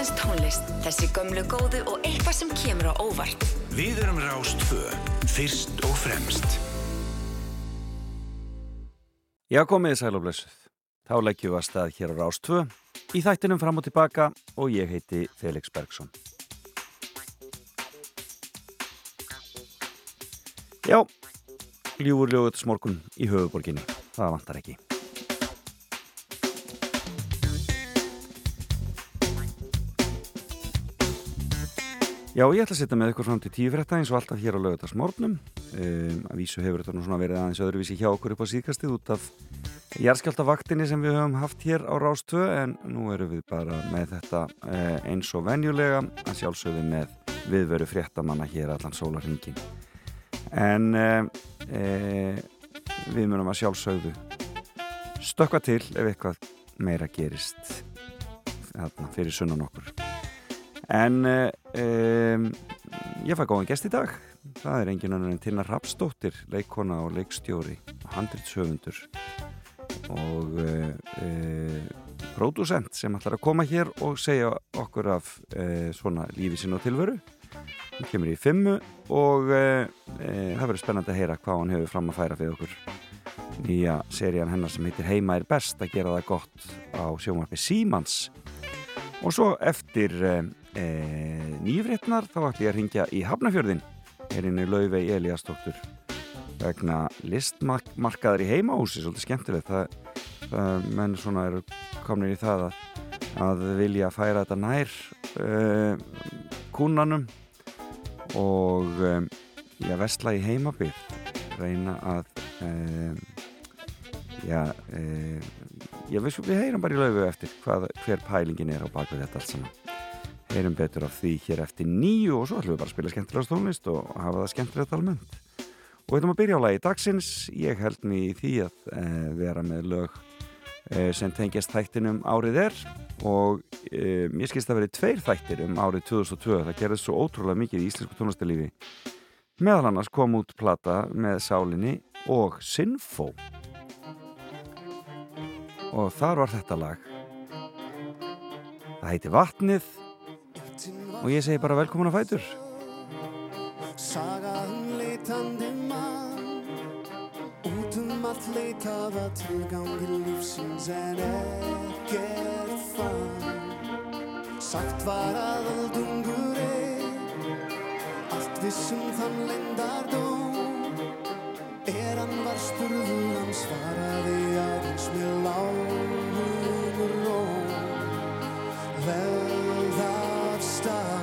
Dagsins tónlist, þessi gömlu góðu og eitthvað sem kemur á óvart. Við erum Rástvö, fyrst og fremst. Já, komið sæl og blessuð. Þá leggjum við að stað hér á Rástvö í þættinum fram og tilbaka og ég heiti Felix Bergsson. Já, ljúur ljóðutasmorgun í höfuborginni. Það vantar ekki. Já, ég ætla að setja með ykkur fram til tíu frétta eins og alltaf hér á lögutarsmórnum. Um, að vísu hefur þetta nú svona verið aðeins öðruvísi hjá okkur upp á síkastið út af jærskjáltavaktinni sem við höfum haft hér á Rástvö en nú erum við bara með þetta uh, eins og venjulega að sjálfsögðu með viðveru fréttamanna hér allan sólarhingin. En uh, við munum að sjálfsögðu stökka til ef eitthvað meira gerist fyrir sunnan okkur. En um, ég fæ góðan gest í dag. Það er engin annan en Tina Rapsdóttir, leikona og leikstjóri, handrýtshöfundur og uh, uh, pródusent sem ætlar að koma hér og segja okkur af uh, svona lífi sinn og tilveru. Hún kemur í fimmu og það verður spennandi að heyra hvað hún hefur fram að færa fyrir okkur. Nýja serían hennar sem heitir Heima er best að gera það gott á sjómarfi Símans. Og svo eftir e, nýfrétnar þá ætlum ég að ringja í Hafnafjörðin herinni Lauvei Eliastóttur vegna listmarkaður í heimahúsi, svolítið skemmtilegt. Það, það menn svona eru komin í það að, að vilja færa þetta nær uh, kúnanum og um, já, vestla í heimabið reyna að já um, já, við, við heyrum bara í laufu eftir hvað, hver pælingin er á bakvið þetta allt saman heyrum betur af því hér eftir nýju og svo ætlum við bara að spila skemmtilega stónlist og hafa það skemmtilegt almennt. Og ætlum að byrja á lagi dagsins. Ég held mér í því að e, vera með lög e, sem tengjast þættinum árið er og e, mér skilst að verið tveir þættir um árið 2002 það gerði svo ótrúlega mikið í íslensku tónlistalífi meðal annars kom út plata með sálinni og Sinfo og þar var þetta lag. Það heiti Vatnið og ég segi bara velkomin að fætur. Saga um leitandi mann. Út um allt leitaða tilgangi lífsins en ekkert fann. Sagt var að aldungur er allt vissum þann lendardóm er hann var spurður hann svaraði aðeins með lágum róm vel það stað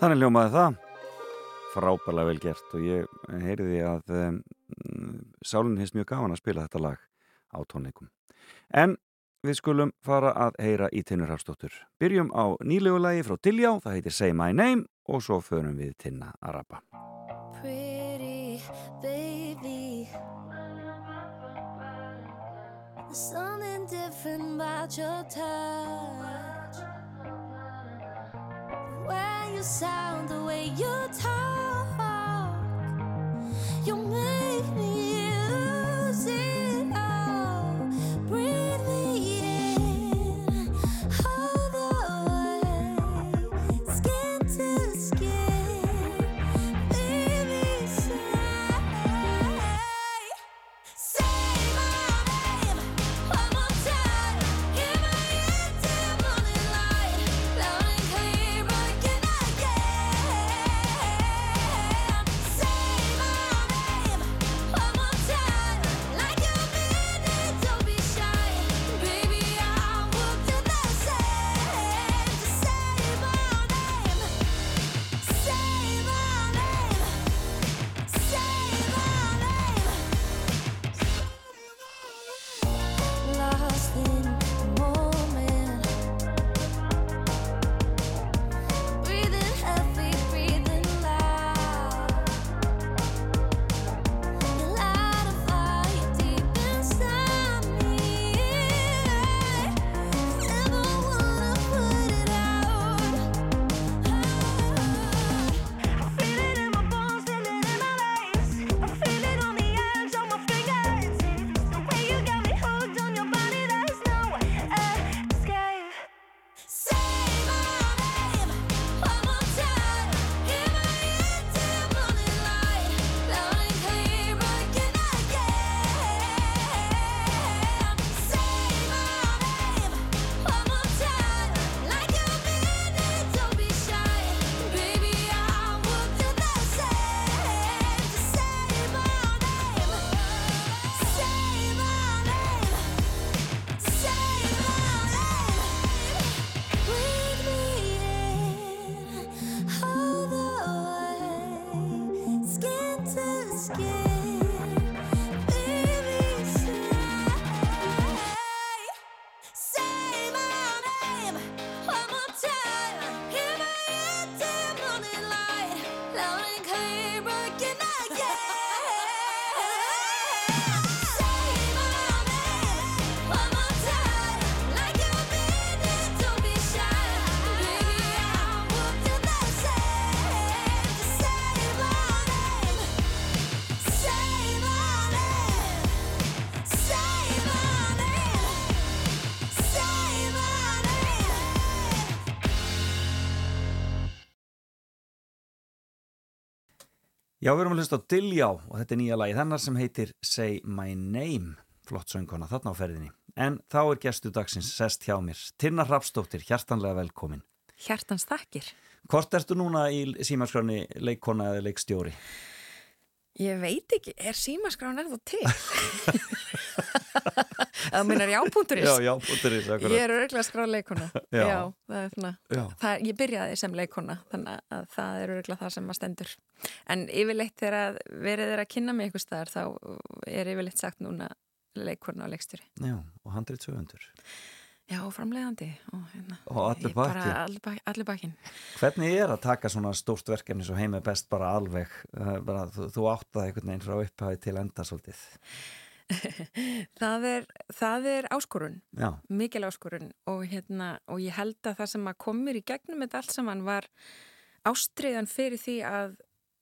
Þannig ljómaði það frábælega vel gert og ég heyriði að um, Sálinn hefst mjög gaman að spila þetta lag á tónleikum. En við skulum fara að heyra í Tinnur Hafstóttur. Byrjum á nýlegu lagi frá Diljá, það heitir Say My Name og svo förum við Tinna að rappa. Pretty baby There's something different about your touch Way you sound, the way you talk. You make me skin. Já, við erum að hlusta á Diljá og þetta er nýja lagi hennar sem heitir Say My Name, flott söngkona þarna á ferðinni. En þá er gestu dagsins sest hjá mér. Tinna Hrafsdóttir, hjartanlega velkomin. Hjartans þakkir. Hvort ertu núna í símaskráni leikkona eða leikstjóri? Ég veit ekki, er símaskráin er þú til? Það minnar jápunkturins. Já, já, bútturins, akkurat. Ég er örgulega skráð leikona. Já. það er svona. Já. Það, ég byrjaði sem leikona, þannig að það er örgulega það sem maður stendur. En yfirleitt þegar að verið er að kynna mig einhvers staðar, þá er yfirleitt sagt núna leikona og leikstjóri. Já, og handrið sögundur. Já, og framleiðandi. Og, hérna, Og allur ég bara- bakki. Allur bak- allur bakkin. Hvernig er að taka svona stórt verkefni svo heim er best bara alveg? Er Bara, þú, þú átt það einhvern veginn frá upphæði til enda svolítið. Það er, það er áskorun. Já, mikil áskorun og, hérna, og ég held að það sem að kom mér í gegnum þetta allt saman var ástriðan fyrir því að,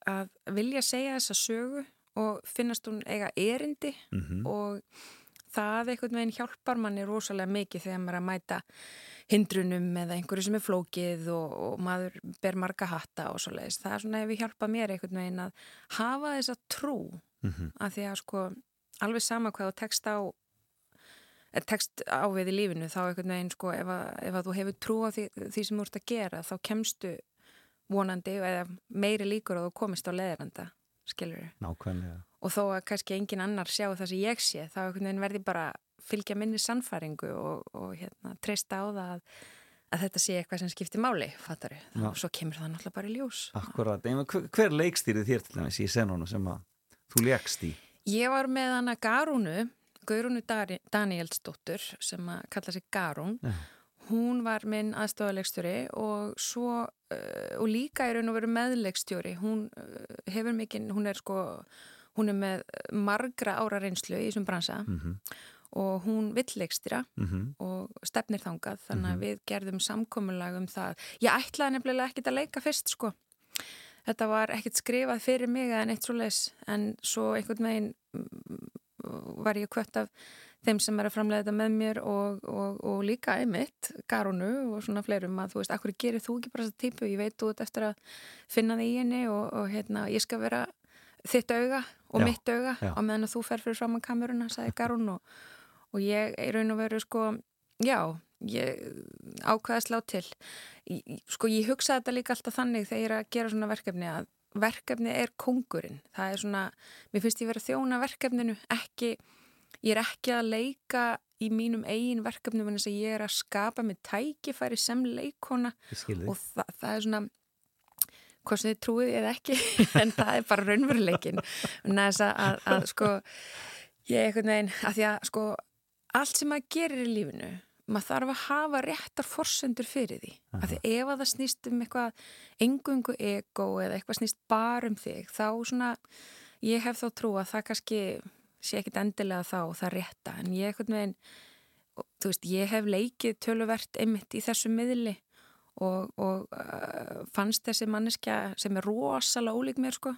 að vilja segja þessa sögu og finnast hún eiga erindi mhm, og það einhvern veginn hjálpar manni rosalega mikið þegar maður er að mæta hindrunum eða einhverju sem er flókið og, og maður ber marga hatta og svo leiðis. Það er svona ef við hjálpa mér einhvern veginn að hafa þessa trú mhm, að því að sko alveg sama hvað þú tekst á eh, tekst á við í lífinu þá einhvern veginn sko ef að, ef að þú hefur trú á því, því sem þú ert að gera þá kemstu vonandi eða meiri líkur að þú komist á leðranda skilur nákvæmlega. Og þó að kannski engin annar sjá það sem ég sé þá einhvern veginn verði bara fylgja minni sannfæringu og, og hérna, treysta á það að, að þetta sé eitthvað sem skiptir máli fattari, Já. og svo kemur það náttúrulega bara í ljós. Akkurat, hver leikstýrið þér til dæmis í senunum sem að þú leikst í? Ég var með hana Garúnu Dari- Danielsdóttur sem að kalla sig Garún. Já. hún var minn aðstofalegstjóri og svo uh, og líka er raun og veru meðlegstjóri hún uh, hefur mikinn, hún er sko hún er með margra ára reynslu í þessum bransa Mm og hún vill leikstýra -hmm. og stefnir þangað. Þannig að við gerðum samkomulag um það. Ég ætlaði nefnilega ekkit að leika fyrst sko þetta var ekkit skrifað fyrir mig en eitt svo leis en svo einhvern veginn mm, var ég kvött af þeim sem er að framlega þetta með mér og, og, og líka einmitt, Garunu og svona fleirum að þú veist, akkur gerir þú ekki bara þessa típu ég veit ert eftir að finna þig í henni og, og hérna, ég skal vera þitt auga og Já, mitt auga já. og meðan þú fer fyrir fram að kameruna, sagði Garun og, og ég er raun og veru sko já, ég ákveða að slá til. Sko ég hugsa þetta líka alltaf þannig þegar ég er að gera svona verkefni að verkefni er kongurinn það er svona, mér finnst ég vera að þjóna verkefninu ekki, ég er ekki að leika í mínum eigin verkefnum en þess að ég er að skapa með tækifæri sem leikona og þig. það, er svona hvað sem þið trúið eða ekki en það er bara raunveruleikin en þess að, að, að sko ég er einhvern veginn að því að sko allt sem maður gerir í lífinu maður þarf að hafa réttar forsendur fyrir því. Að því ef að það snýst um eitthvað engungu ego eða eitthvað snýst bara um þig þá svona ég hef þá trú að það kannski sé ekkit endilega þá það rétta. En ég einhvern veginn og, þú veist, ég hef leikið töluvert einmitt í þessu miðli og, og uh, fannst þessi manneskja sem er rosalega ólík mér sko.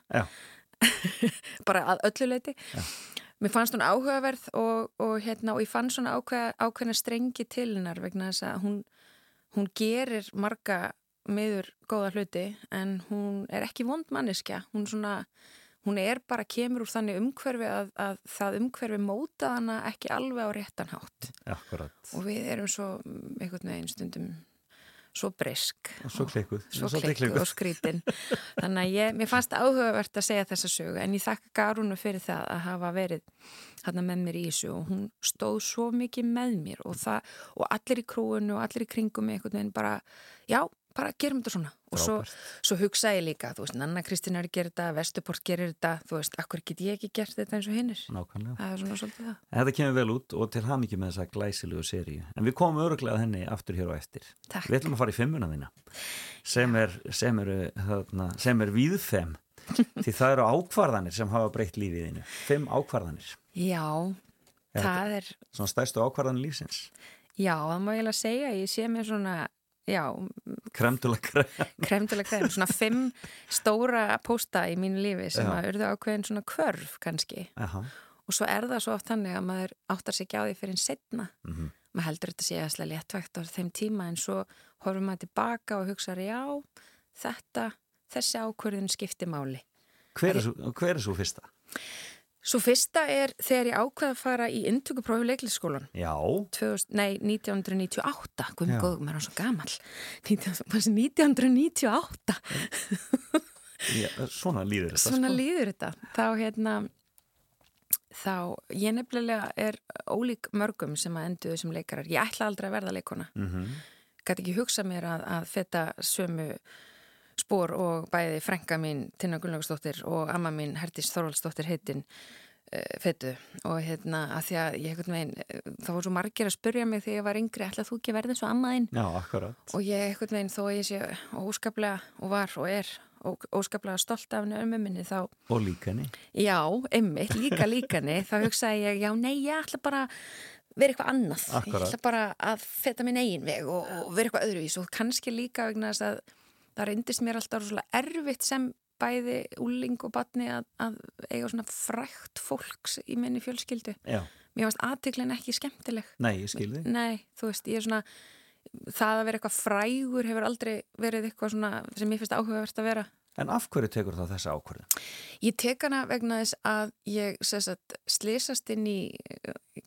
Bara að öllu leiti mér fannst hún áhugaverð og, og, hérna, og ég fann svona ákveð, ákveðna strengi til hennar vegna þess að hún, hún gerir marga miður góða hluti en hún er ekki vond manneskja hún svona hún er bara kemur úr þannig umhverfi að, að það umhverfi móta hana ekki alveg á réttan hátt Akkurat. og við erum svo einhvern veginn stundum svo brisk. Og svo klikkuð. svo Svolítið klikkuð og skrítin þannig að ég, mér fannst áhugavert að segja þessa sögu en ég þakka Garúnu fyrir það að hafa verið hann með mér í þessu og hún stóð svo mikið með mér og, það, og allir í krúinu og allir í kringum mig einhvern veginn bara, já, bara gerum þetta svona og svo, svo hugsa ég líka, þú veist, Nanna Kristín er að gera þetta, Vestuport gerir þetta þú veist, akkur get ég ekki gert þetta eins og hinnir Nákvæmlega. það er svona svolítið það En Þetta kemur vel út og til hamingi með þessa glæsilegu seríu. En við komum öruglega henni aftur hér á eftir. Takk. Við ætlum að fara í fimmuna þína sem er, sem eru, þarna, sem er víðfem. Því það eru ákvarðanir sem hafa breytt lífið þínu. Fimm ákvarðanir. Já, Er það er Svona stærstu ákvarðanir lífsins. já, það má ég eiginlega segja, ég sé mér svona já, Kremdulega krem. kremdulega krem, svona fimm stóra pósta í mínu lífi sem Já. að urðu ákveðin svona kvörf kannski Aha. og svo er það svo oft þannig að maður áttar sig ekki á því fyrir en setna Mhm. maður heldur þetta sé aðslega léttvægt á þeim tíma en svo horfum maður tilbaka og hugsa já, þetta þessi ákvörðun skipti máli Hver er, svo, hver er svo fyrsta? Svo fyrsta er þegar ég ákveða að fara í inntökuprófi leiklisskólan Já. 2000, nei, 1998 Guðmur Já. góð, maður er svo gamal 1998 Já, svona líður þetta. Svona sko. líður þetta þá hérna þá, ég nefnilega er ólík mörgum sem að enduðu sem leikarar ég ætla aldrei að verða leikona Mhm. gæti ekki hugsa mér að, að feta sömu spór og bæði frænka mín Tinna Gunnlaugsdóttir og amma mín Hertís Þorvaldsdóttir heitin uh, fetu. Og hérna að því að ég einhvern veginn, eh, það voru svo margir að spurja mig þegar ég var yngri, ætla þú ekki eins og ammaðinn og ég einhvern veginn þó að ég sé óskaplega og var og er ó- óskaplega stolt af henni ömmu minni þá Og líkani. Já, einmitt, líka líkani þá hugsaði ég, já, nei, ég ætla bara vera eitthvað annað, Akkurat. ég ætla bara að feta minn eigin veg og, og vera eitthvað öðruvís og kannski líka vegna þess að það reyndist mér alltaf rosalega erfitt sem bæði úling og batni að, að eiga svona frækt fólks í minni fjölskyldu. Já. Mér varst aðtiklinn ekki skemmtileg. Nei, ég skil þig. Nei, þú veist, ég er svona það að vera eitthvað frægur hefur aldrei verið eitthvað svona sem ég finnst áhugavert að vera En af hverju tekur það þessa ákvörðun? Ég tek hana vegna þess að ég sagt, slesast inn í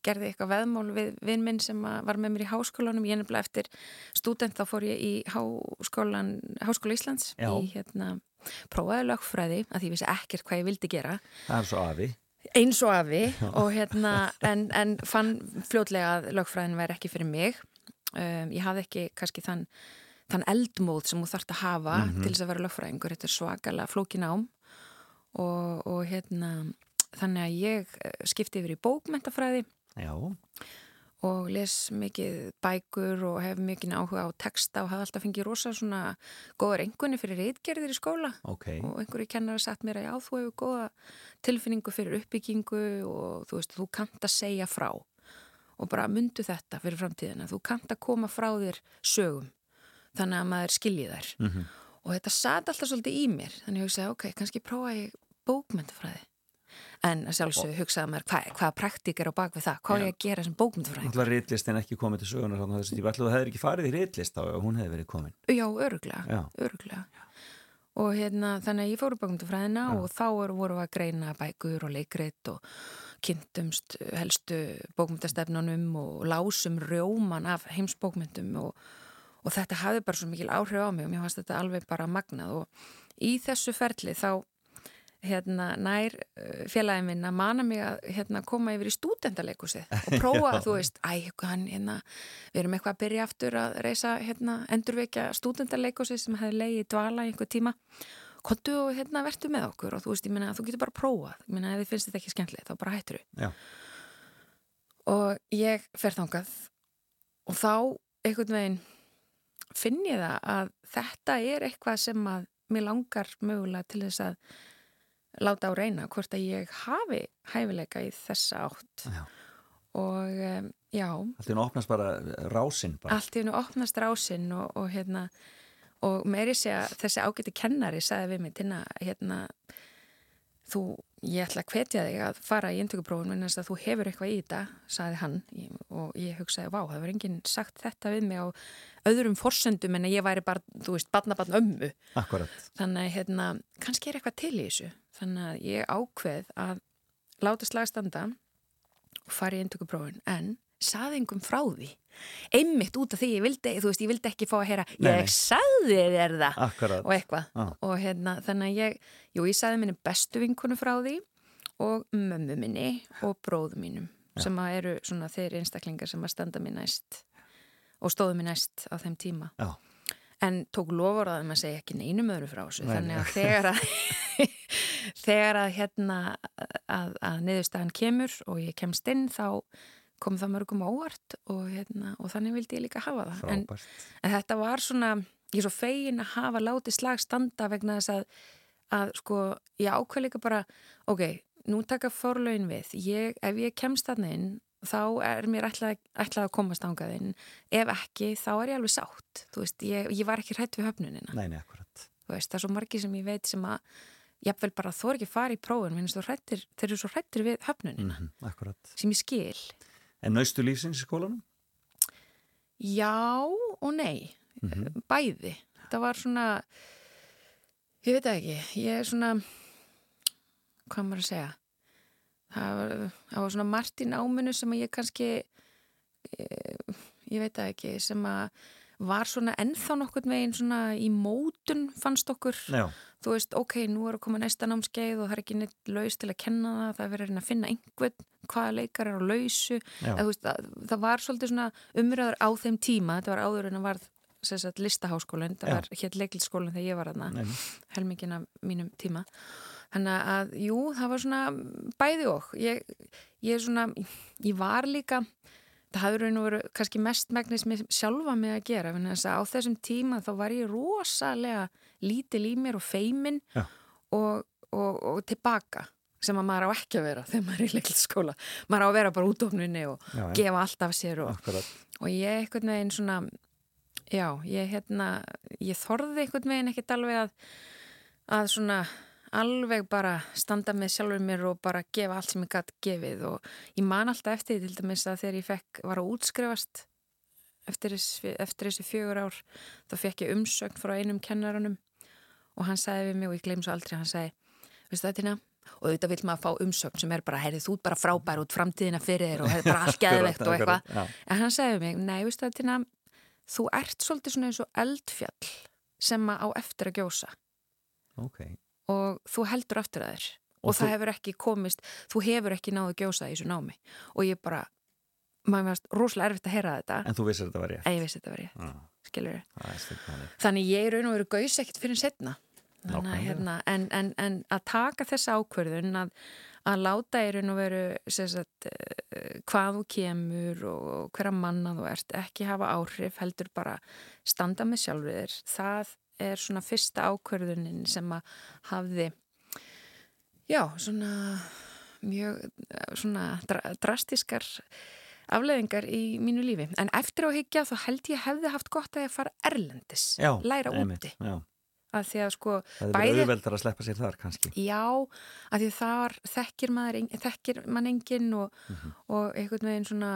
gerði eitthvað veðmál við vinn minn sem var með mér í háskólanum ég nefnilega eftir stúdent þá fór ég í háskólan, Háskóla Íslands Já. í hérna prófaði lögfræði að ég vissi ekkert hvað ég vildi gera Það er svo afi. eins og afi og hérna en, en fann fljótlega að lögfræðin væri ekki fyrir mig um, ég hafði ekki kannski þann, þann eldmóð sem þú þarft að hafa til þess að vera lögfræðingur, þetta er svakalega flókin ám og, og hérna þannig að ég eh, skipti yfir í bókmentafræði Já, og les mikið bækur og hef mikið áhuga á texta og hafði alltaf fengið rosa svona góður engunni fyrir reitgerðir í skóla. Ok. og einhverju kennar að sagt mér að já, þú hefur góða tilfinningu fyrir uppbyggingu og þú veist, þú kannt að segja frá. Og bara myndu þetta fyrir framtíðina, þú kannt að koma frá þér sögum, þannig að maður skilji þær Mhm. og þetta sat alltaf svolítið í mér, þannig að ég hugsaði, ok, kannski prófa ég bókmyndafræði en að sjálfsögðu hugsaði maður, hvað, hvaða praktík er á bak við það, hvað er ég að gera sem bókmyndafræði Náttúrulega ritlist en ekki komið til þannig að að það hefði ekki farið í ritlist þá ef hún hefði verið komin. Já, öruglega, Já. öruglega. Og hérna, þannig að ég fór bókmyndafræðina og þá voru að greina bækur og leikrit og kynntumst helstu bókmyndastefnunum og lásum rjóman af heimsbókmyndum og, og þetta hafði bara svo mikil áhrif á mig og mér fannst þetta alveg bara magnað. Og í þessu ferli þá hérna, nær uh, félagin minn að mana mig að hérna, koma yfir í stúdendalekusið og prófa, þú veist, æ, hann, hérna, við erum eitthvað að byrja aftur að reysa, hérna, endurvekja stúdendalekusið sem hefði leiði dvala í einhver tíma. Kontu og hérna vertu með okkur. Og þú veist, ég meina, þú getur bara prófað. Ég meina, ef þið finnst þetta ekki skemmtilegt, þá bara hættur Já. og ég fer þangað og þá einhvern veginn finn ég það að þetta er eitthvað sem að mér langar mögulega til þess að láta á reyna hvort að ég hafi hæfileika í þessa átt Já. og um, já, Allt í hún opnast bara rásinn bara. allt í hennu opnast rásinn og, og hérna og meiri sé að þessi ágæti kennari sagði við mig tina hérna þú, ég ætla að hvetja þig að fara í inntökuprófun en þess að þú hefur eitthvað í þetta, sagði hann. Og ég hugsaði, vá, það verður enginn sagt þetta við mig á öðrum forsendum en ég væri bara, þú veist, badnabann ömmu. Akkurat. þannig að hérna, kannski er eitthvað til í þessu. Þannig að ég ákveð að láta slag standa og fara í inntökuprófun en saði engum frá því. Einmitt út af því, ég vildi, þú veist, ég vildi ekki fá að heyra, Nei, ég sagði þér það. Akkurat. og eitthvað. Já. og hérna, þannig að ég, jú, ég sagði minni bestu vinkunu frá því og mömmu minni og bróðu mínum sem að eru svona þeir einstaklingar sem að standa mér næst og stóðu mér næst á þeim tíma. Já. en tók lofaraðum að segja ekki neinum öðru frá þessu. Nei, þannig að þegar að þegar að hérna að, að niðurstaðan kemur og ég kemst inn þá kom það mörgum á óvart og, hérna, og þannig vildi ég líka hafa það. En, en þetta var svona ég er svo fegin að hafa látið slag standa vegna þess að, að sko, ég ákveð líka bara ok, nú taka forlaun við. Ég, ef ég kemst þarna inn þá er mér ætlað, ætlað að komast ángað inn. Ef ekki, þá er ég alveg sátt. Þú veist, ég, ég var ekki hrætt við höfnunina. Nei, nei, akkurat. þú veist, það er svo margi sem ég veit sem að jafnvel bara þó ekki fara í prófun minnst þú hrættir, þeir eru svo hrættir við höfnunina. Mm Akkurat. sem ég skil En naustu lífsins í skólanum? Já og nei, bæði. Það var svona, ég veit ekki, ég er svona, hvað maður að segja, það var, það var svona margt í náminu sem ég kannski, ég, ég veit ekki, sem að var svona ennþá nokkurn veginn svona í mótun fannst okkur Já. Þú veist, ok, nú er að koma næsta námskeið og það er ekki neitt laus til að kenna það það er verið að að finna einhvern hvaða leikar er á lausu. Eða, veist, það, það var svolítið svona umræður á þeim tíma, þetta var áður en að varð sem sagt, listaháskólinn, það Já. var hér leiklisskólinn þegar ég var aðna, Nei, nei. helmingin af mínum tíma þannig að, jú, það var svona bæði og ég, ég svona, ég var líka það hafði raun og veru kannski mest megnis með sjálfa mig að gera, að á þessum tíma þá var ég rosalega lítil í mér og feimin Já. og, og, og tilbaka sem að maður á ekki að vera þegar maður er í leiklisskóla. Maður á að vera bara útofnunni og Já, gefa allt af sér og, og ég einhvern veginn svona já, ég hérna ég þorði einhvern veginn ekkert alveg að að svona alveg bara standa með sjálfur mér og bara gefa allt sem ég gætt gefið. Og ég man alltaf eftir því til dæmis að þegar ég fekk, var að útskrifast eftir, þessi- eftir þessi fjögur ár þá fekk ég umsögn frá einum kennarunum og hann sagði við mig og ég gleym svo aldrei hann sagði, veistu það Tina, og auðvitað vill maður fá umsögn sem er bara, heyrðu þú bara frábær út framtíðina fyrir þér og er bara allt geðveikt og eitthvað. en hann segði mig, nei, veistu það Tina þú ert svolítið svona eins og eldfjall sem að á eftir að gjósa. Ok. Og þú heldur aftur að þér. Og, Og það þú- hefur ekki komist þú hefur ekki náðu að gjósa í þessu námi. Og ég bara, maður veist rosalega erfitt að heyra þetta, En þú vissir þetta var rétt. en ég vissi þetta var ég Já, skilur stundum þannig. ég raun og veru gaus ekkert fyrir setna Þannig, hérna, en, en, en að taka þessa ákverðun að, að láta í raun og veru sagt, eh, hvað þú kemur og hverja manna þú ert ekki hafa áhrif, heldur bara standa með sjálfur þér það er svona fyrsta ákverðunin sem að hafði já, svona mjög svona dra drastiskar afleðingar í mínu lífi en eftir á higgja þá held ég hefði haft gott að ég fara erlendis Já, læra einmitt, úti Já. að því að sko Það er bæði, auðveldar að sleppa sér þar kannski. já, að því þar þekkir maður, þekkir mann enginn og, Mhm. og einhvern veginn svona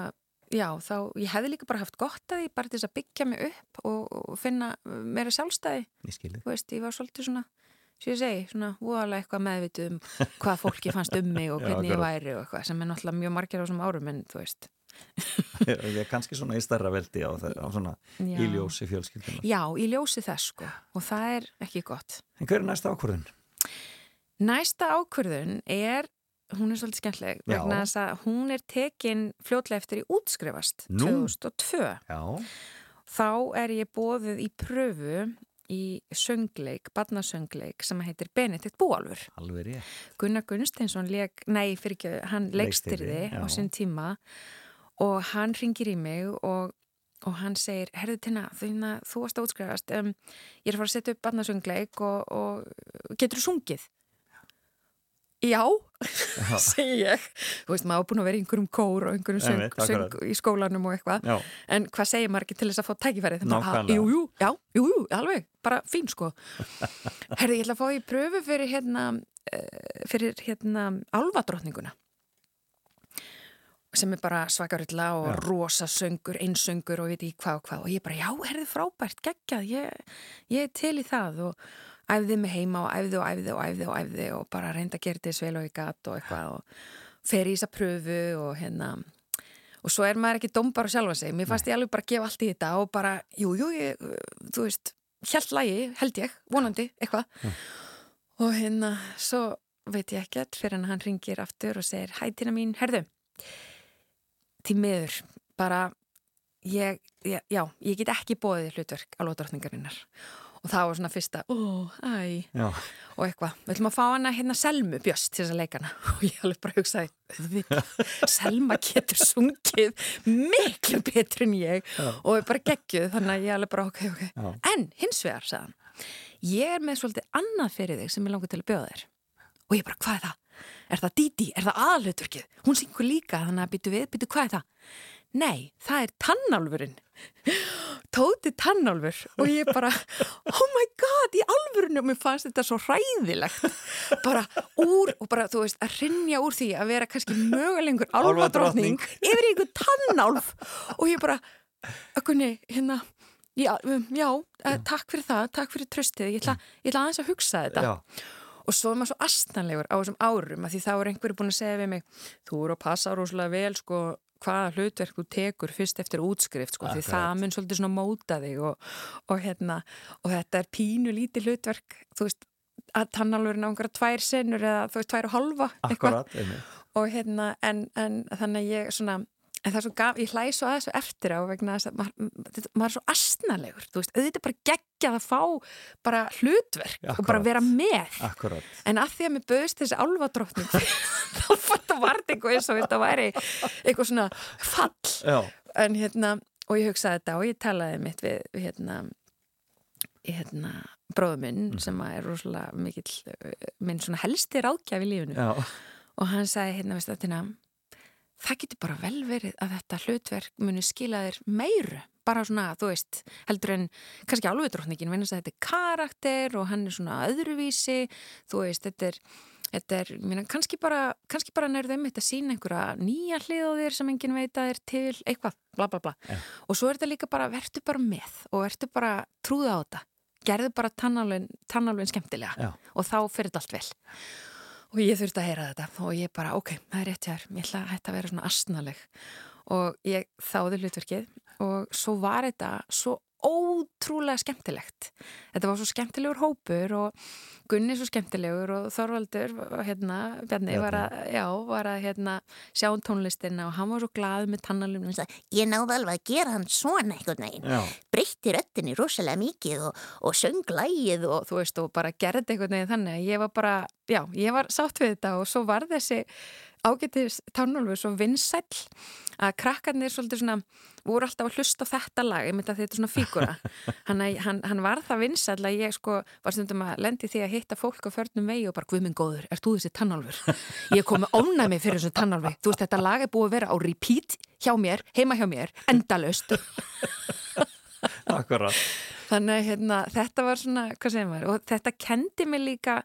já, þá, ég hefði líka bara haft gott að því bara til þess að byggja mig upp og, og finna meira sjálfstæði, Ég skilði. þú veist, ég var svolítið svona sem ég segi, svona voðalega eitthvað meðvituð um hvað fólki fannst um mig og Já, hvernig ég akkurat. væri og eitthvað sem er náttúrulega mjög margir á þessum árum en þú veist Ég er kannski svona í starra veldi á, það- á svona Já. í ljósi fjölskyldunar. Já, í ljósi þess sko og það er ekki gott En hver er næsta ákvörðun? Næsta ákvörðun er, hún er svolítið skemmtileg, Já. vegna þess að hún er tekin fljótlega eftir í útskrifast Nú. 2002. Já. Þá er ég bóðið í pröfu í söngleik, barnasöngleik sem heitir Benedikt rétt. Gunnar Gunnsteinsson leik, nei, ekki, hann leikstyrði á sinn tíma og hann ringir í mig og, og hann segir, herðu Tina, þú, varst að útskrifast, um, ég er að fara að setja upp barnasöngleik og, og getur þú sungið? Já, segi ég. Þú veist, maður er búin að vera í einhverjum kór og einhverjum söng, Einmitt, söng í skólanum og eitthvað. En hvað segir maður ekki til þess að fá tækifærið? Bara, Nákvæmlega. Jú, jú, já, jú, jú, alveg, bara fín sko. Herði, ég ætla að fá í pröfu fyrir hérna, uh, fyrir hérna álfadrottninguna sem er bara svakarilla og Já. rosa söngur, einsöngur og veit ekki hvað og hvað og ég bara, já, herði frábært, geggjað, ég, ég er til í það og æfði mig heima og æfði og æfði og æfði og æfði og bara reynda að gera þetta svel og ég gat og eitthvað og fer í þessa pröfu og hérna og svo er maður ekki dómbar á sjálfa sig. Mér fannst ég alveg bara að gefa allt í þetta og bara, jú, jú, ég, þú veist held lagi, held ég, vonandi, eitthvað. Og hérna svo veit ég ekkert fyrir hann hann ringir aftur og segir, hæ Tina mín, herðu til miður, bara ég, ég, já, ég get ekki bóðið hlutverk á lótdrottningarinnar og það var svona fyrsta, Já. og eitthvað, við ætlum að fá hana hérna Selmu Bjöst til þess að leikana og ég alveg bara hugsaði, Selma getur sungið miklu betur en ég og er bara geggjuð þannig að ég alveg bara, ok, ok Já. en hins vegar, sagðan ég er með svolítið annað fyrir þig sem ég langar til að bjóða þér og ég bara, hvað er það? Er það Didi? Er það aðalutverkið? Hún syngur líka, þannig að byttu við, byttu hvað er það? Nei, það er tannálfurinn. Tóti tannálfur og ég bara, oh my god, í alvörinu og mér fannst þetta svo hræðilegt. Bara úr, og bara, þú veist, að rinja úr því að vera kannski mögulengur álfadrottning yfir einhver tannálf og ég bara, ökkunni, hérna, já, um, já, já. takk fyrir það, takk fyrir tröstið, ég ætla, ég ætla aðeins að hugsa þetta. Já. Og svo er maður svo astanlegur á þessum árum að því þá er einhverju búin að segja við mig þú eru að passa rosalega vel sko hvaða hlutverk þú tekur fyrst eftir útskrift sko því það mun svolítið svona móta þig og, og hérna og þetta er pínu lítið hlutverk þú veist að tannalvurinn á einhverja tvær senur eða þú veist tvær og halva Akkurat, og hérna en, en þannig að ég svona en það er svo gaf, ég hlæði svo að þessu eftir á vegna þess að maður, maður er svo astnalegur þú veist, auðvitað bara geggjað að fá bara hlutverk og bara Akkurat. vera með Akkurat. En að því að mér bauðist þessi álfadrottning þá fann það vart eitthvað eins og þetta væri eitthvað svona fall Já. en hérna, og ég hugsaði þetta og ég talaði mitt við hérna, hérna bróðu minn Mhm. sem er rosalega mikill minn svona helsti ráðgjaf í lífinu Já. og hann sagði hérna veist þetta það getur bara vel verið að þetta hlutverk muni skila þér meiru bara svona, þú veist, heldur en kannski alveg drottningin, vegna þess að þetta er karakter og hann er svona öðruvísi þú veist, þetta er Þetta er, mína, kannski bara, bara nærðu þeim þetta sína einhverja nýja hlið á þér sem enginn veit að er til eitthvað, bla bla bla. Ja. Og svo er þetta líka bara, verður bara með og verður bara trúða á þetta. Gerðu bara tannálfin skemmtilega Já. og þá fyrir þetta allt vel. Og ég þurfti að heyra þetta og ég bara, ok, það er rétt hér ég ætla að hætta að vera svona astnaleg og ég þáði hlutverkið og svo var þetta svo ótrúlega skemmtilegt. Þetta var svo skemmtilegur hópur og Gunni svo skemmtilegur og Þorvaldur hérna, Bjarni var að, já, var að hérna, sjá um tónlistina og hann var svo glað með tannalum Ég náði alveg að gera hann svona Breytti röttinni rosalega mikið og, og söng lægið og þú veist og bara gerði veginn þannig að ég var bara, já, ég var sátt við þetta og svo var þessi ágættis tánálfur svo vinsæll að krakkarnir svolítið svona voru alltaf að hlusta þetta lag ég myndi að þetta er svona fígura hann, hann, hann var það vinsæll að ég sko var stundum að lendi því að hitta fólk á förnum vegi og bara, guð minn góður, ert þú þessi tannálfur ég kom með ónæmi fyrir þessu tannálfi þú veist, þetta lag er búið að vera á repeat hjá mér, heima hjá mér, endalaust. Akkurat Þannig hérna, þetta var svona, hvað segir maður, og þetta kendi mig líka,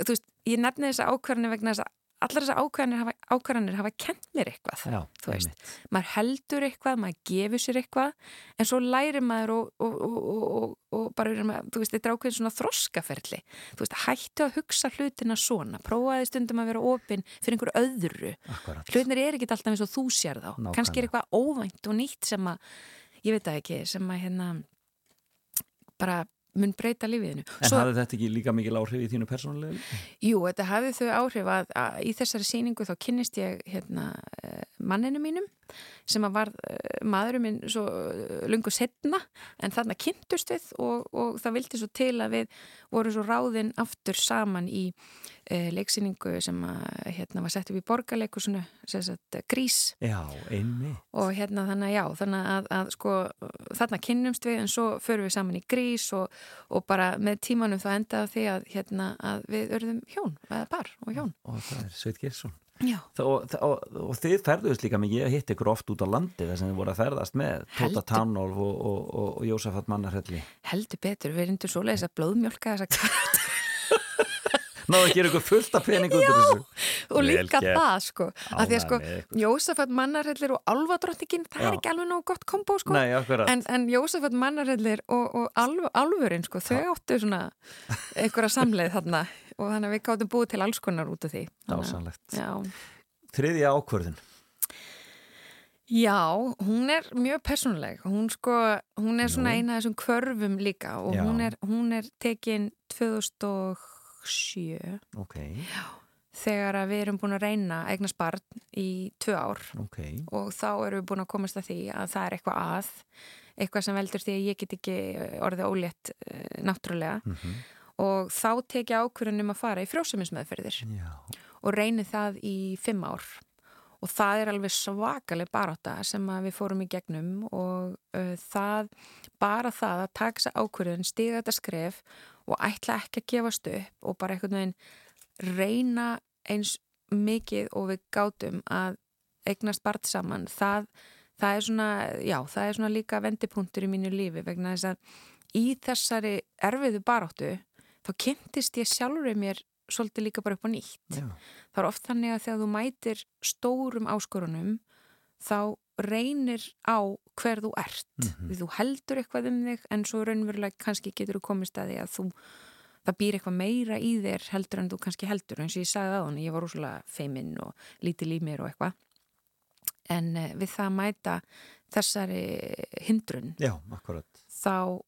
þú veist, ég nefni þessa ákvarðanir vegna þess að allar þessar ákvarðanir hafa, ákvarðanir hafa kent mér eitthvað, Já, þú veist. einmitt. Maður heldur eitthvað, maður gefur sér eitthvað, en svo lærir maður og, og, og, og, bara, maður, þú veist, þetta er ákveðin svona þroskaferli. Þú veist, hættu að hugsa hlutina svona, prófaði stundum að vera opinn fyrir einhverju öðru. Akkurat. Hlutinir er ekki alltaf eins og þú sér þá. Nákvæmlega. Kannski er eitthvað óvænt og nýtt sem að, ég veit það ekki, sem að hérna bara mun breyta lífiðinu. En hafði þetta ekki líka mikil áhrif í þínu persónulega lífi? Jú, þetta hafði þau áhrif að, að í þessari sýningu þá kynnist ég hérna, eh, manninu mínum sem að var maðurum minn svo eh, lungu setna en þarna kynntust við og, og það vildi svo til að við vorum svo ráðinn aftur saman í e, leiksýningu sem að, hérna, var sett upp í borgarleikusinu, sem sagt grís. Já, og hérna þannig já, þannig að, að sko þarna kynnumst við en svo förum við saman í grís og, og bara með tímanum þá endaði því að hérna að við örðum hjón, eða par og hjón. Og það er Sveit Gersson. Og, og, og þið ferðuðist líka mikið, ég hitt ykkur oft út á landi þar sem þið voru að ferðast með Tóta Heldur. Tannolf og, og, og, og Jósafat Mannarhelli. heldur betur, við reyndum svoleiðis að blóðmjólka þessa karakter Náðu að gera ykkur fullt af pening út úr þessu. og líka gert. það sko að því að sko, með. Jósafat mannarhellir og alvadrottningin, það Já. er ekki alveg nógu gott kombo sko Nei. En, en Jósefat mannarhellir og, og alv, alvörin, sko, þau áttu svona einhverja samleið þarna og þannig að við gáttum búið til alls konar út af því. Dásanlegt. Já. Þriðja ákvörðun. Já, hún er mjög persónuleg. Hún sko, hún er svona eina af þessum kvörfum líka og hún er, hún er tekin 2007 Ok, þegar að við erum búin að reyna að eignast barn í tvö ár ok. og þá erum við búin að komast að því að það er eitthvað að, eitthvað sem veldur því að ég get ekki orðið ólétt uh, náttúrulega Mm og þá tek ég ákvörðunum að fara í frjósumismeðferðir og reyni það í fimm ár. Og það er alveg svakaleg barátta sem við fórum í gegnum og uh, það, bara það að taka þessa ákvörðun, stiga þetta skref og ætla ekki að gefast upp og bara einhvern veginn reyna eins mikið og við gátum að eignast barn saman, það, það er svona, já, það er svona líka vendipunktur í mínu lífi vegna þess að í þessari erfiðu baráttu þá kynntist ég sjálfur mér svolítið líka bara upp á nýtt. Já. Það er oft þannig að þegar þú mætir stórum áskorunum þá reynir á hver þú ert. Mhm. Því þú heldur eitthvað um þig en svo raunverulega kannski getur þú komist að því að þú, það býr eitthvað meira í þér heldur en þú kannski heldur. eins og ég sagði að hann, ég var rosalega feiminn og lítil í mér og eitthvað. En uh, við það að mæta þessari hindrun Já, akkurat. þá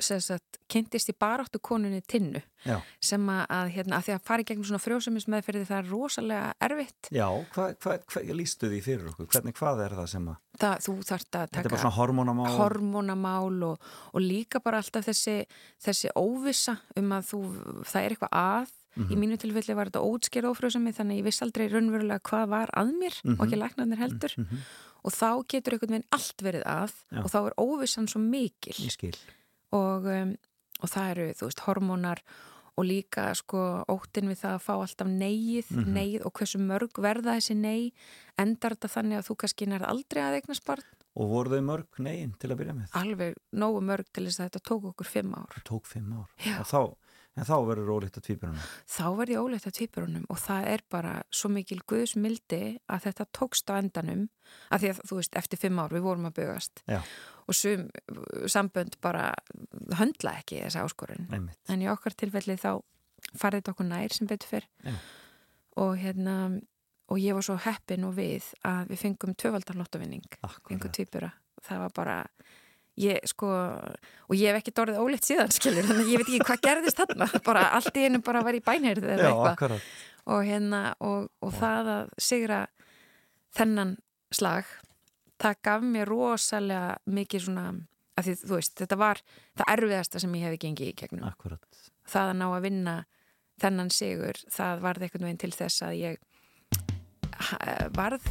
sagt, kynntist ég baráttu konunni tinnu Já. sem að, hérna, að því að fara í gegnum svona frjósumismeðferði það er rosalega erfitt Já, hvað hva, hva, lístu því fyrir okkur? Hvernig, hvað er það sem að, það, þú þarft að þetta er taka bara svona hormónamál? hormónamál og, og líka bara alltaf þessi, þessi óvissa um að þú, það er eitthvað að Mhm. í mínu tilfelli var þetta ótskerð ófrjósumi þannig að ég viss aldrei raunverulega hvað var að mér og ekki læknarnir heldur Mhm. og þá getur einhvern veginn allt verið að Já. og þá er óvissan svo mikil Ég skil. Og, um, og það eru, þú veist, hormónar og líka sko óttin við það að fá alltaf neyið, Mhm. neyið og hversu mörg verða þessi ney endar þetta þannig að þú kannski nær aldrei að eignast barn Og voru þau mörg negin til að byrja með? alveg nógu mörg til þess að þetta tók okkur fimm ár Það tók fimm ár. Já. Þá, en þá verður rólíkt að tvíburunum. þá verði ég óleitt að tvíburunum og það er bara svo mikil guðsmildi að þetta tókst á endanum að því að þú veist, eftir fimm ár við vorum að bugast Já. Og sum sambönd bara höndla ekki þessa áskorun. Einmitt. en í okkar tilfelli þá farið þetta okkur nær sem betur fyrr. Já. og hérna og ég var svo heppin og við að við fengum tvöfaldarlottovinning fengum tvíbura, það var bara ég sko, og ég hef ekki dorðið óleitt síðan skilur, þannig að ég veit ekki hvað gerðist þarna, bara allt í einu bara var í bænheyrð eða eitthvað. og hérna, og, og það að sigra þennan slag það gaf mér rosalega mikið svona, að því þú veist þetta var það erfiðasta sem ég hefði gengið í gegnum Akkurat. það að ná að vinna þennan sigur, það varð einhvern veginn til þess að ég varð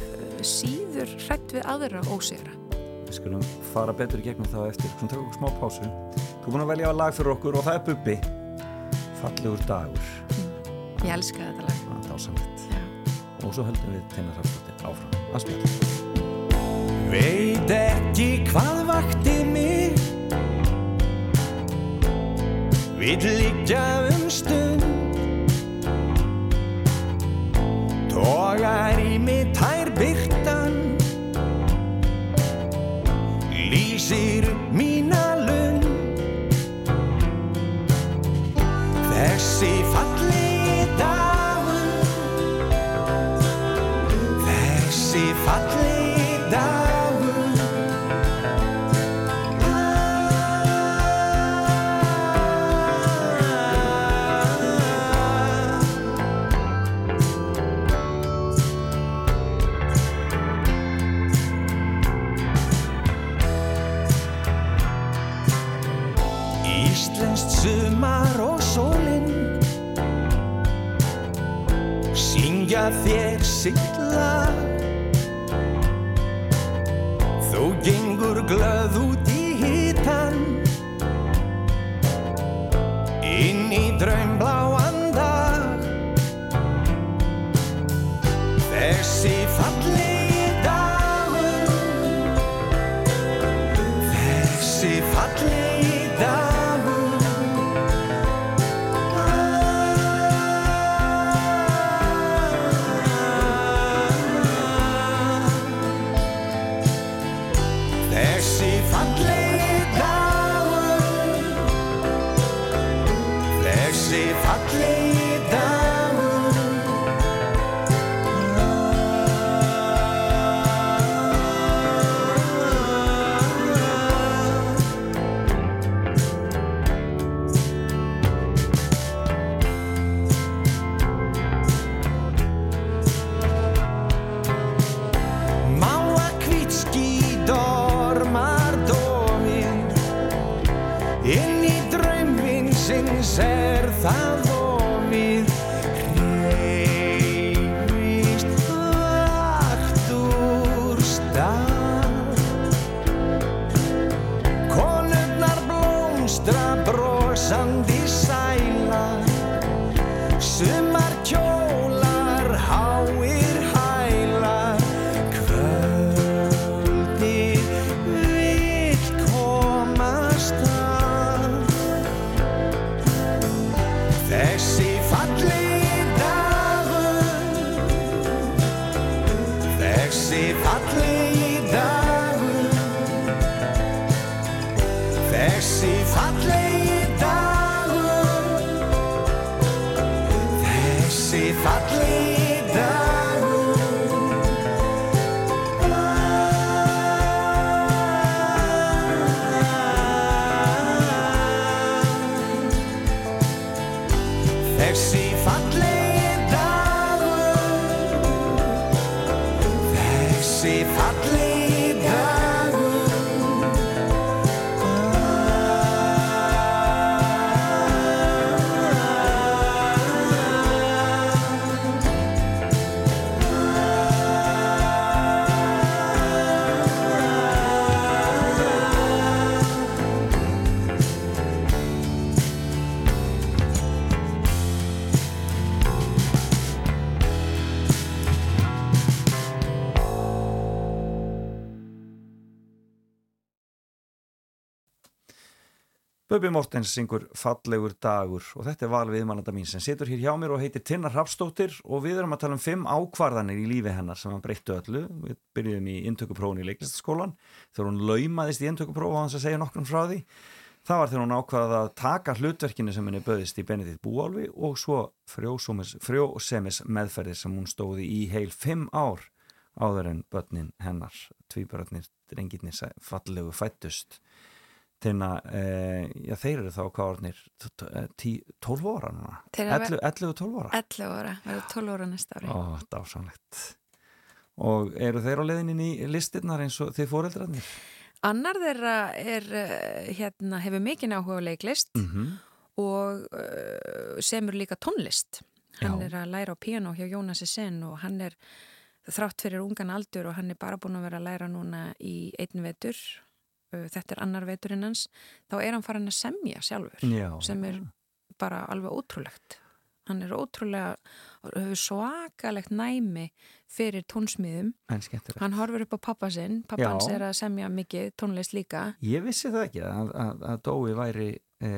síður hrætt við aðra ósigra Við skulum fara betur í gegnum það eftir. Svona tökum smá pásu. Þú er búin að velja lag fyrir okkur og það er Bubbi. Fallegur dagur. ég elska þetta lag Það er dásamlegt. Og svo höldum við Teinar Hafstóttir áfram. Að spjalla. Veit ekki hvað vakti mig. Vill liggja um stund. Tógar í mig tær byrtan Lýsir mína þér sitt lag. Þú gengur glöð út Böbbi Mortens syngur Fallegur dagur og þetta er val viðmannanda mín sem situr hér hjá mér og heitir Tinnar Hrafstóttir og við erum að tala um fimm ákvarðanir í lífi hennar sem hann breyttu öllu. Við byrjuðum í intökuprófun í leiklistaskólan þegar hún laumaðist í intökupróf á hans að segja nokkrum frá því Það var þegar hún ákvaða að taka hlutverkinu sem henni böðist í Benedikt Búálfi og svo frjósemis, meðferðir sem hún stóði í heil fimm ár áður en börnin hennar, tvíbörnir, drengirnir fallegu fættust. Þeirna, e, já þeir eru þá kvarnir 12 ára núna, Þeir eru- 11-12 ára. 11 ára, verður 12 ára næsta ári Ó, dásamlegt. Og eru þeir á leiðinni í listirnar eins og þið fóreldrarnir? Annar þeirra er, eh, hérna, hefur mikinn áhuga á leiklist Mm og uh, semur líka tónlist. Hann Já. er að læra á piano hjá Jónasi Sen og hann er þrátt fyrir ungan aldur og hann er bara búin að vera að læra núna í einn vetur, uh, þetta er annar veturinn hans, þá er hann farin að semja sjálfur Já. sem er bara alveg ótrúlegt. Hann er ótrúlega, svakalegt næmi fyrir tónsmiðum. Hann horfur upp á pappa sinn, pappa Já. hans er að semja mikið tónlist líka. Ég vissi það ekki að, að, að Dói væri e,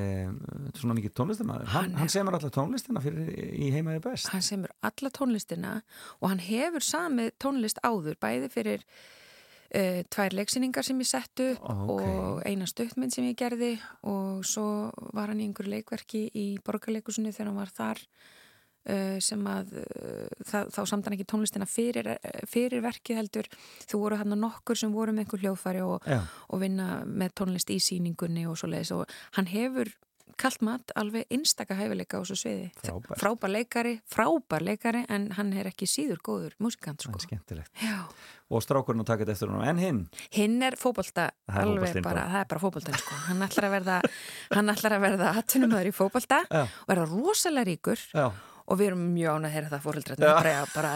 svona mikið tónlistamæður. Hann, Hann hann semur alltaf tónlistina fyrir í heimaði best. hann semur alla tónlistina og hann hefur samið tónlist áður bæði fyrir uh, tvær leiksýningar sem ég settu upp Ókei. og eina stuttmynd sem ég gerði og svo var hann í einhverju leikverki í borgarleikusunni þegar hann var þar uh, sem að uh, það, þá samt hann ekki tónlistina fyrir, fyrir verkið heldur þú voru hann nokkur sem voru með einhver hljóðfæri og, og vinna með tónlist í síningunni og svo leiðis og hann hefur kallt mat alveg einstaka hæfileika á þessu sviði. Frábær. Frábær leikari, frábær leikari en hann er ekki síður góður músikant sko. En skemmtilegt. Já. Og strákurinn taka þetta eftir hún. En hinn? Hinn er Það er alveg bara, bara. það er bara fótboltan sko. Hann ætlar að verða, hann ætlar að verða atvinnumöður í fótbolta Já. og verða rosalega ríkur Já. Og við erum mjög ánað að heyra það fóreldrarnir bara, bara,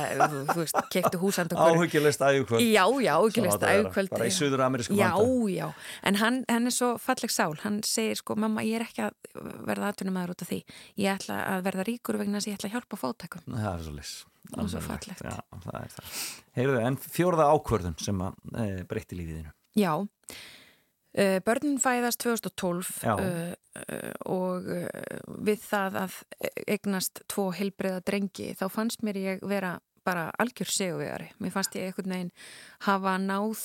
þú, veist, keiktu húsand okkur Áhugjulegst ægjukvöld. Já, já, áhugjulegst Svo á þetta að vera. ægukvöldi Bara í suður-amerísku Já, vanda. já, en hann, hann er svo falleg sál hann segir sko, mamma, ég er ekki að verða atvinnumæður út af því ég ætla að verða ríkur vegna þess að ég ætla að hjálpa fótækum Það er svo lis. Er svo fallegt. Já, það það. Heyrðu, en fjórða ákvörðun sem að e, breytti lífiðinu. Já, uh, börnin fæðast 2012 Já. uh, og uh, við það að eignast tvo heilbreyða drengi þá fannst mér ég vera bara algjör seguvegari. Mér fannst ég einhvern veginn hafa náð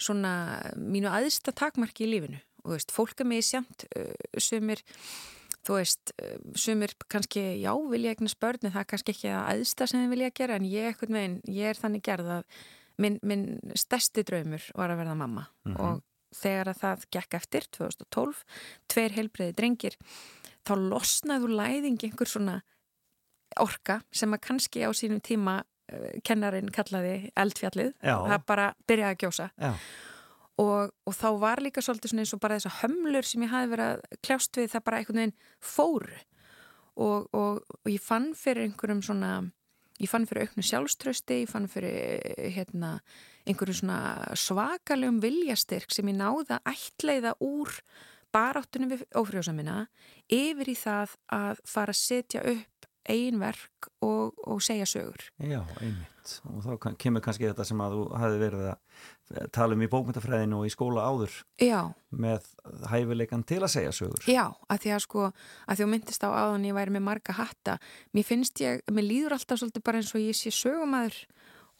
svona mínu aðsta takmarki í lífinu og þú veist, fólk er mig sjamt uh, sumir þú veist, sumir kannski já, vilja eignast börni, það er kannski ekki að aðsta sem þið vilja gera, en ég einhvern veginn ég er þannig gerð að minn, minn stærsti draumur var að verða mamma og þegar að það gekk eftir 2012, tveir heilbreyði drengir, þá losnaðu læðing einhver svona orka sem að kannski á sínum tíma uh, kennarinn kallaði eldfjallið, Já. það bara byrjaði að gjósa. Og, og þá var líka svolítið svona eins og bara þessar hömlur sem ég hafi verið að kljást við það bara einhvern veginn fóru. Og, og, og ég fann fyrir einhverjum svona ég fann fyrir auknu sjálfströsti ég fann fyrir hérna einhverjum svakalegum viljastyrk sem ég náða að ætleiða úr baráttunum við ófrjósamina yfir í það að fara að setja upp einverk og, og segja sögur Já, einmitt. Og þá kann- kemur kannski þetta sem að þú hafi verið að tala um í bókmyndafræðinu og í skóla áður Já, með hæfileikan til að segja sögur. Já, að því að sko, að því að myndist á áðan ég væri með marga hatta, mér finnst ég, mér líður alltaf svolítið bara eins og ég sé sögumæður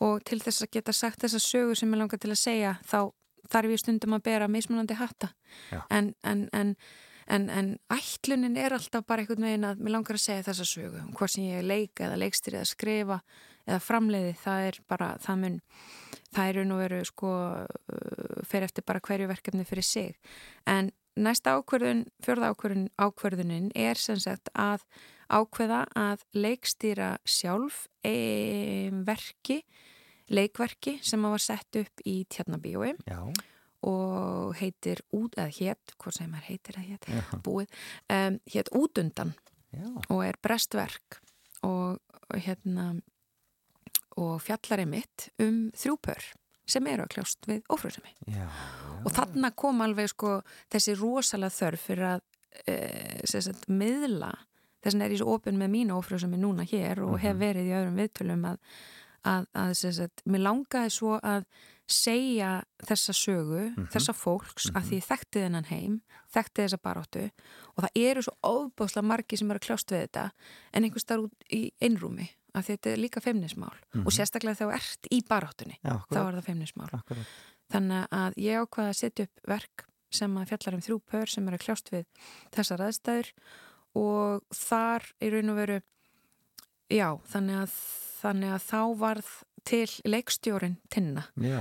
og til þess að geta sagt þessa sögur sem ég langar til að segja, þá þarf ég stundum að bera mismunandi hatta. Já. En, en, en, en, en ætlunin er alltaf bara einhvern veginn að mér langar að segja þessa sögu, um hvað sem ég leika eða leikstir eða skrifa eða framleiði, það er bara, það mun, það er nú veru sko, uh, fer eftir bara hverju verkefni fyrir sig. En næsta ákverðun, fjörða ákverðun, ákverðunin er sem sagt að ákveða að leikstýra sjálf e, verki, leikverki sem var sett upp í Tjarnabíói Já, og heitir út, eða hétt, hvað sem er heitir það hétt, búið, um, hétt útundan já. og er brestverk og og hérna og fjallar er mitt um þrjúpör sem eru að kljást við ófrjóðsemi já. og þarna kom alveg sko þessi rosalega þörf fyrir að e, sagt, miðla þess vegna er ég svo opinn með mína ófrjóðsemi núna hér og hef verið í öðrum viðtölum að, að, að sagt, mér langaði svo að segja þessa sögu, þessa fólks að því ég þekkti þennan heim þekkti þessa baróttu og það eru svo ofbáslega margi sem eru að kljást við þetta en einhvers þar út í einrúmi að þetta er líka feimnismál og sérstaklega þegar þú ert í baróttunni Já, þá er það feimnismál. Akkurat. þannig að ég ákvaða að setja upp verk sem að fjallar um þrjú pör sem eru að kljást við þessar aðstæður og þar í raun og veru já, þannig að, þannig að þá varð til leikstjórin Tinna. Já,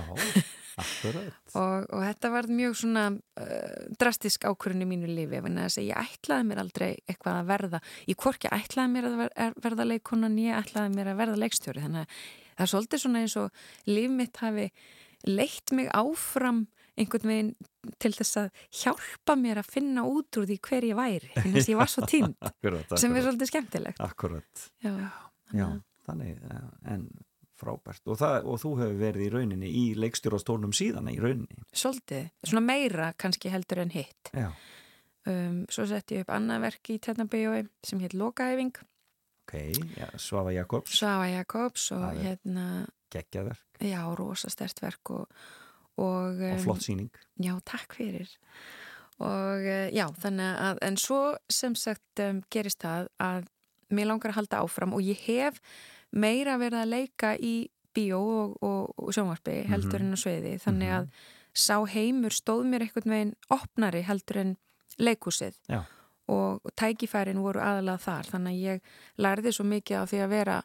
akkurat. Og, og þetta var mjög svona uh, drastisk ákvörðin í mínu lífi. En þess að ég ætlaði mér aldrei eitthvað að verða ég hvorki ætlaði mér að ver- er- verða leikonan ég ætlaði mér að verða leikstjóri. Þannig að það er svolítið svona eins og líf mitt hafi leitt mig áfram einhvern veginn til þess að hjálpa mér að finna út úr því hver ég væri en þess að ég var svo tínd Akkurat, sem er akkurat. svolítið skemmtilegt. Akkurat, já, já, þannig ja, en frábært. Og, það, og þú hefur verið í rauninni í leikstjórastólnum síðan í rauninni. Svolítið, svona meira kannski heldur en hitt. Um, svo setti ég upp annað verk í Tjarnabíói sem heit Lokaæfing. Ok, já, Svafa Jakobs. Svafa Jakobs og er- hérna geggjaðar já, rosa stert verk og, og, og flott síning já, takk fyrir. Og eh, já, þannig að en svo sem sagt um, gerist það að mér langar að halda áfram og ég hef meira verið að leika í bíó og, og, og sjónvarpi heldur en á sviði þannig að sá heimur stóð mér einhvern veginn opnari heldur en leikúsið og, og tækifærin voru aðalega þar þannig að ég lærði svo mikið af því að vera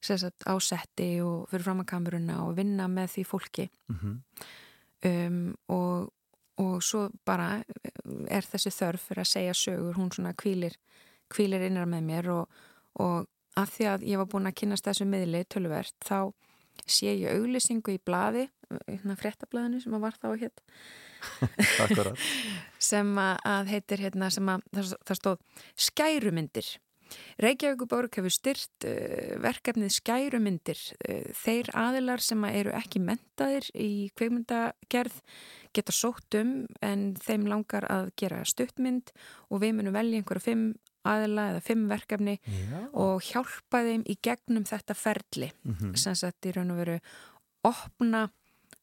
sagt, á setti og fyrir fram að kameruna og vinna með því fólki. Mm um, og, og svo bara er þessi þörf fyrir að segja sögur, hún svona kvílir kvílir innar með mér og, og að því að ég var búin að kynast þessu miðli tölvert, þá sé ég auglýsingu í blaði hérna fréttablaðinu sem að var þá hétt sem að- heitir hérna sem að það, stóð skærumyndir. Reykjavíkuborg hefur styrt uh, verkefnið skærumyndir. Uh, þeir aðilar sem að eru ekki mentaðir í kveikmyndagerð geta sótt um en þeim langar að gera stuttmynd og við munum velja einhverja fimm aðila eða fimm verkefni Já. og hjálpa þeim í gegnum þetta ferli Mhm. sem sagt í raun og veru opna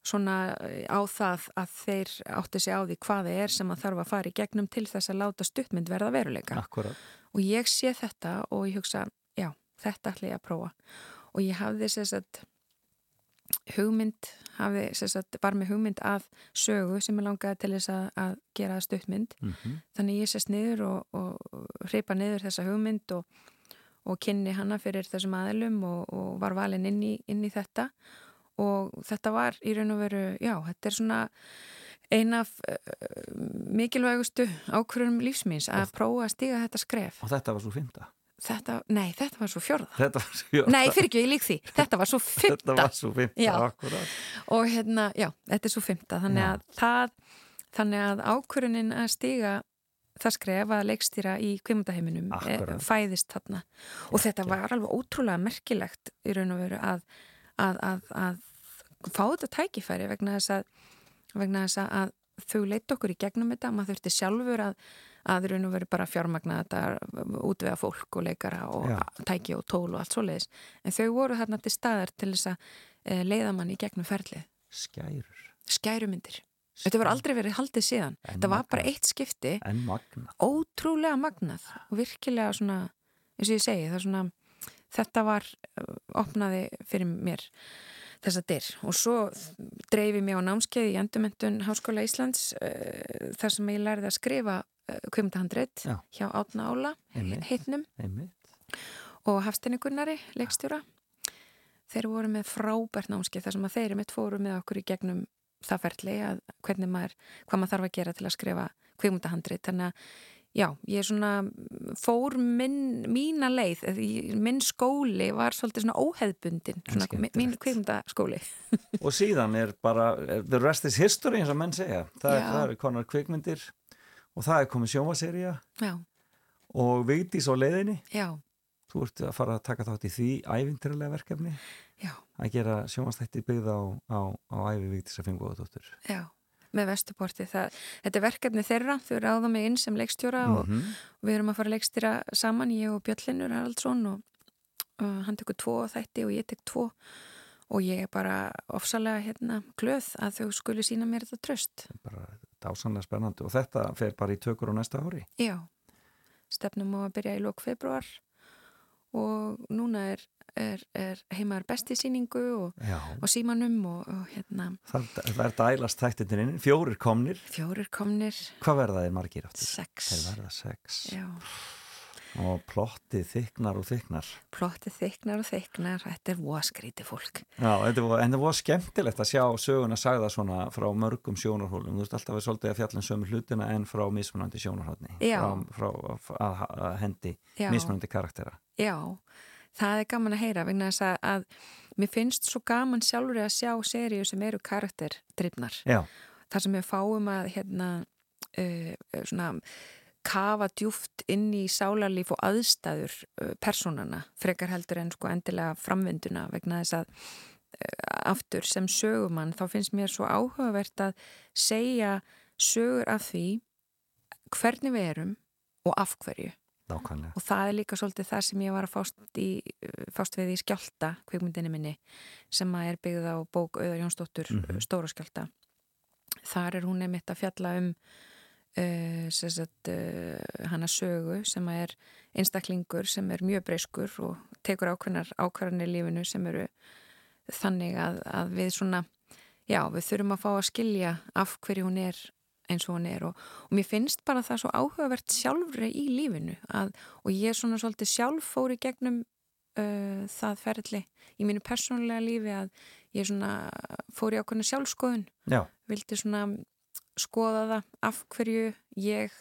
svona á það að þeir átti sig á því hvað það er sem að þarf að fara í gegnum til þess að láta stuttmynd verða veruleika Akkurat og ég sé þetta og ég hugsa, já, þetta ætla ég að prófa og ég hafði sér sagt hugmynd hafði sagt, var með hugmynd að sögu sem ég langaði til þess að, að gera stuttmynd. Mm þannig ég sést niður og, og hreipa niður þessa hugmynd og, og kynni hana fyrir þessum aðilum og, og var valin inn í, inn í þetta. Og þetta var í raun og veru, já, þetta er svona eina af uh, mikilvægustu ákvörðum lífsmýns að prófa að stíga þetta skref. Og þetta var svo fymta þetta, nei, þetta var svo fjörða Þetta var svo nei, fyrir ekki, ég lík því, þetta var svo Þetta fymta var svo fymta, Já. akkurat. Og hérna, já, þetta er svo fymta þannig að það þannig að ákvörunin að stiga það skref að leikstýra í kvimundaheiminum Akkúrat. fæðist þarna. Og þetta var alveg ótrúlega merkilegt í raun og veru að, að, að, að fá þetta tækifæri vegna þess að, vegna þess að þau leitt okkur í gegnum þetta. Maður þurfti sjálfur að að í raun og veru bara fjármagna þetta útvega fólk og leikara og Já. tæki og tól og allt svoleiðis. En þau voru þarna til staðar til þess að e, leiða mann í gegnum ferlið. Skærur. Skærumyndir. Þetta var aldrei verið haldið síðan. En Þetta var bara eitt skipti, ótrúlega magnað og virkilega svona, eins og ég segi, það er svona, þetta var, uh, opnaði fyrir mér þessa dyr. Og svo dreifi mér á námskeið í endumöntun Háskóla Íslands uh, þar sem ég lærði að skrifa kvimdahandrit Já. hjá Átna Ála, heitnum og Hafsteini Gunnari, leikstjóra. Þeir voru með frábært námskeið þar sem að þeir mitt fóru með okkur í gegnum það ferli að hvernig maður, hvað maður þarf að gera til að skrifa kvikmyndahandrit. Þannig að já, ég er svona, fór minn, mína leið, minn skóli var svolítið svona óheðbundin, svona mi- mín skemmtilegt. kvikmyndaskóli. Og síðan er bara, the rest is history eins og menn segja. Það, það er konar kvikmyndir og það er komið sjómaserja og Vigdís á leiðinni. já, Þú ert að fara að taka þátt í því ævinturlega verkefni já, að gera sjómastætti byggð á, á, á ævi Vigdís að fengóðadóttur. já, með vestuporti. Það, þetta er verkefni þeirra, þau ráða mig inn sem leikstjóra og Mhm. og við erum að fara að leikstýra saman, ég og Björnlinur Haraldsson og, og hann tekur tvo þætti og ég tek tvo og ég er bara ofsalega hérna glöð að þau skuli sína mér þetta tröst. Bara dásanlega spennandi og þetta fer bara í tökur á næsta ári. Já, stefnum á að byrja í lók februar og núna er, er, er heimaður besti síningu og, og símanum og, og hérna það, er dælast þættinir inn, fjórir komnir. fjórir komnir, Hvað verða þeir margir aftur? sex. Þeir verða sex. Já, Og plottið þyknar og þyknar. plottið þyknar og þyknar, þetta er voskríti fólk. Já, þetta var, en það var skemmtilegt að sjá söguna sagða svona frá mörgum sjónarhólum. Þú veist alltaf að svolítið að fjalla um sömu hlutina en frá mismunandi sjónarhóllni. Já. Frá, frá að, að hendi Já. mismunandi karaktera. Já, það er gaman að heyra vegna þess að, að mér finnst svo gaman sjálfur að sjá seríu sem eru karakterdrifnar. Já, þar sem við fáum að hérna uh, svona kafa djúft inn í sálarlíf og aðstæður uh, personana frekar heldur en sko endilega framvinduna vegna þess að uh, aftur sem sögumann þá finnst mér svo áhugavert að segja sögur af því hvernig við erum og af hverju nákvæmlega. og það er líka svolítið það sem ég var að fást, í, fást við í skjálta kvikmyndinni minni sem er byggð á bók Auðar Jónsdóttur Mhm. Stóra skjálta þar er hún einmitt að fjalla um uh, uh, hana sögu sem er einstaklingur sem er mjög breyskur og tekur ákveðnar ákvarðanir lífinu sem eru þannig að, að við svona já, við þurfum að fá að skilja af hverju hún er eins og hún er og, og mér finnst bara það svo áhugavert sjálfri í lífinu að, og ég svona svolítið sjálf fór í gegnum uh, það ferli í mínu persónulega lífi að ég svona fór í ákveðna sjálfskoðun Já, vildi svona skoða það af hverju ég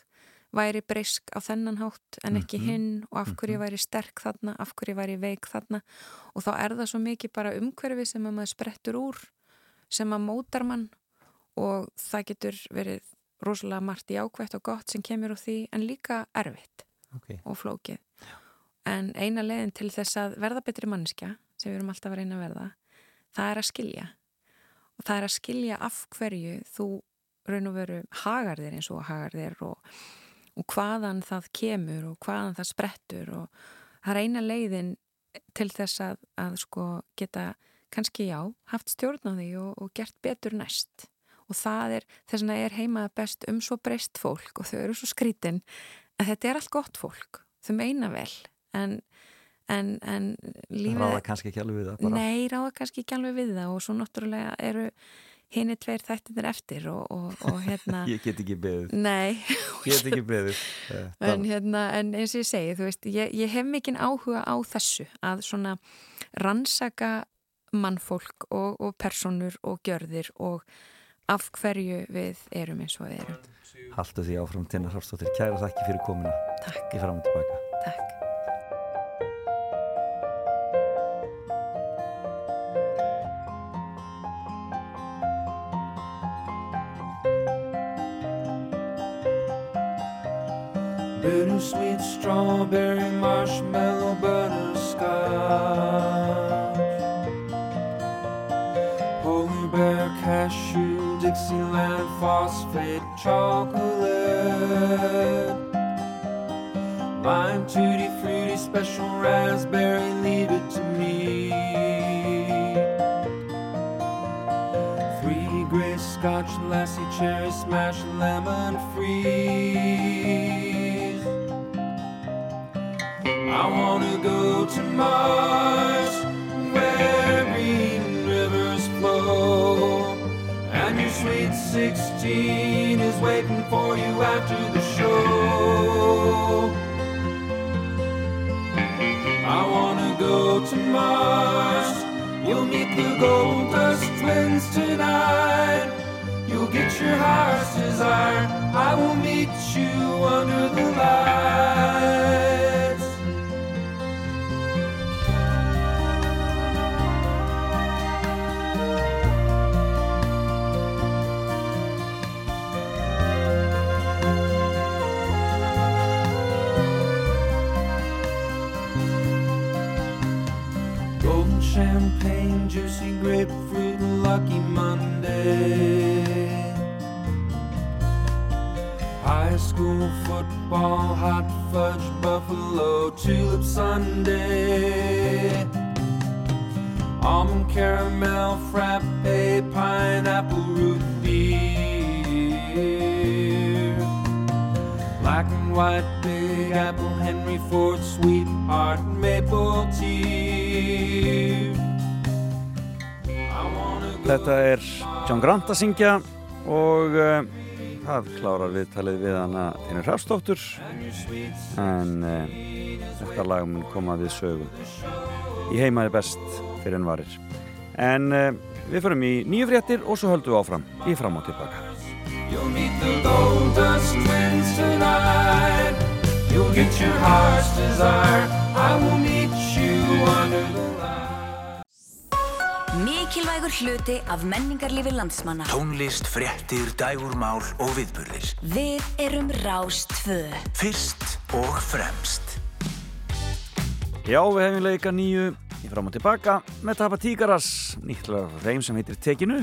væri breysk á þennan hátt en ekki Mhm. hinn og af hverju ég væri sterk þarna, af hverju ég væri veik þarna og þá er það svo mikið bara umhverfi sem að maður sprettur úr sem að mótar mann og það getur verið rosalega margt jákvætt og gott sem kemur úr því en líka erfitt ok. og flókið en eina leiðin til þess að verða betri manneskja sem við erum alltaf að reyna að verða það er að skilja og það er að skilja af hverju þú raun og veru hagar þér eins og hagar þér og, og hvaðan það kemur og hvaðan það sprettur og það er eina leiðin til þess að, að sko geta kannski já, haft stjórn á því og, og gert betur næst og það er, þess vegna er heimað best um svo breyst fólk og þau eru svo skrítin en þetta er allt gott fólk þau meina vel en, en, en lífið Ráða kannski ekki alveg við það bara. Nei, ráða kannski ekki alveg við það og svo náttúrulega eru hinni tveir þættinir eftir og, og, og hérna Ég get ekki beðið. Nei, Ég get ekki beðið. Eh, en, hérna, en eins og ég segi, þú veist, ég, ég hef mikinn áhuga á þessu að svona rannsaka mannfólk og, og personur og gjörðir og af hverju við erum eins og við erum. Haltu því áfram Tina Hrafsdóttir. Kæra þakki fyrir komuna. Takk, Í fram og tilbaka. takk. Bittersweet strawberry marshmallow butterscotch. Polar bear cashew Dixieland phosphate chocolate. Lime tutti fruity special raspberry leave it to me. Three gray scotch lassie cherry smash lemon freeze I wanna go to Mars where green rivers flow. And your sweet 16 is waiting for you after the show. I wanna go to Mars. You'll meet the Gold Dust Twins tonight. You'll get your heart's desire. I will meet you under the lights grapefruit lucky Monday. High school football, hot fudge, buffalo, tulip Sunday. Almond caramel, frappe, pineapple root beer. Black and white, big apple, Henry Ford, sweetheart, maple tea. Þetta er John Grant að syngja og uh, það klárar viðtalið við hana Þínur Hrafstóttur en uh, þetta lag mun koma við sögum í heimaði best fyrir en varir en uh, við förum í nýju fréttir og svo höldum við áfram í fram og tilbaka You'll meet the gold dust twins tonight. You'll get your heart's desire. I will meet you under the Mikilvægur hluti af menningarlífi landsmanna. Tónlist, frettir, dægurmál og viðbörðir. Við erum Rástvö. Fyrst og fremst. Já, við hefum leika nýju í fram og tilbaka með Tapatíkaras. Nýttlar reym sem heitir Tekinu.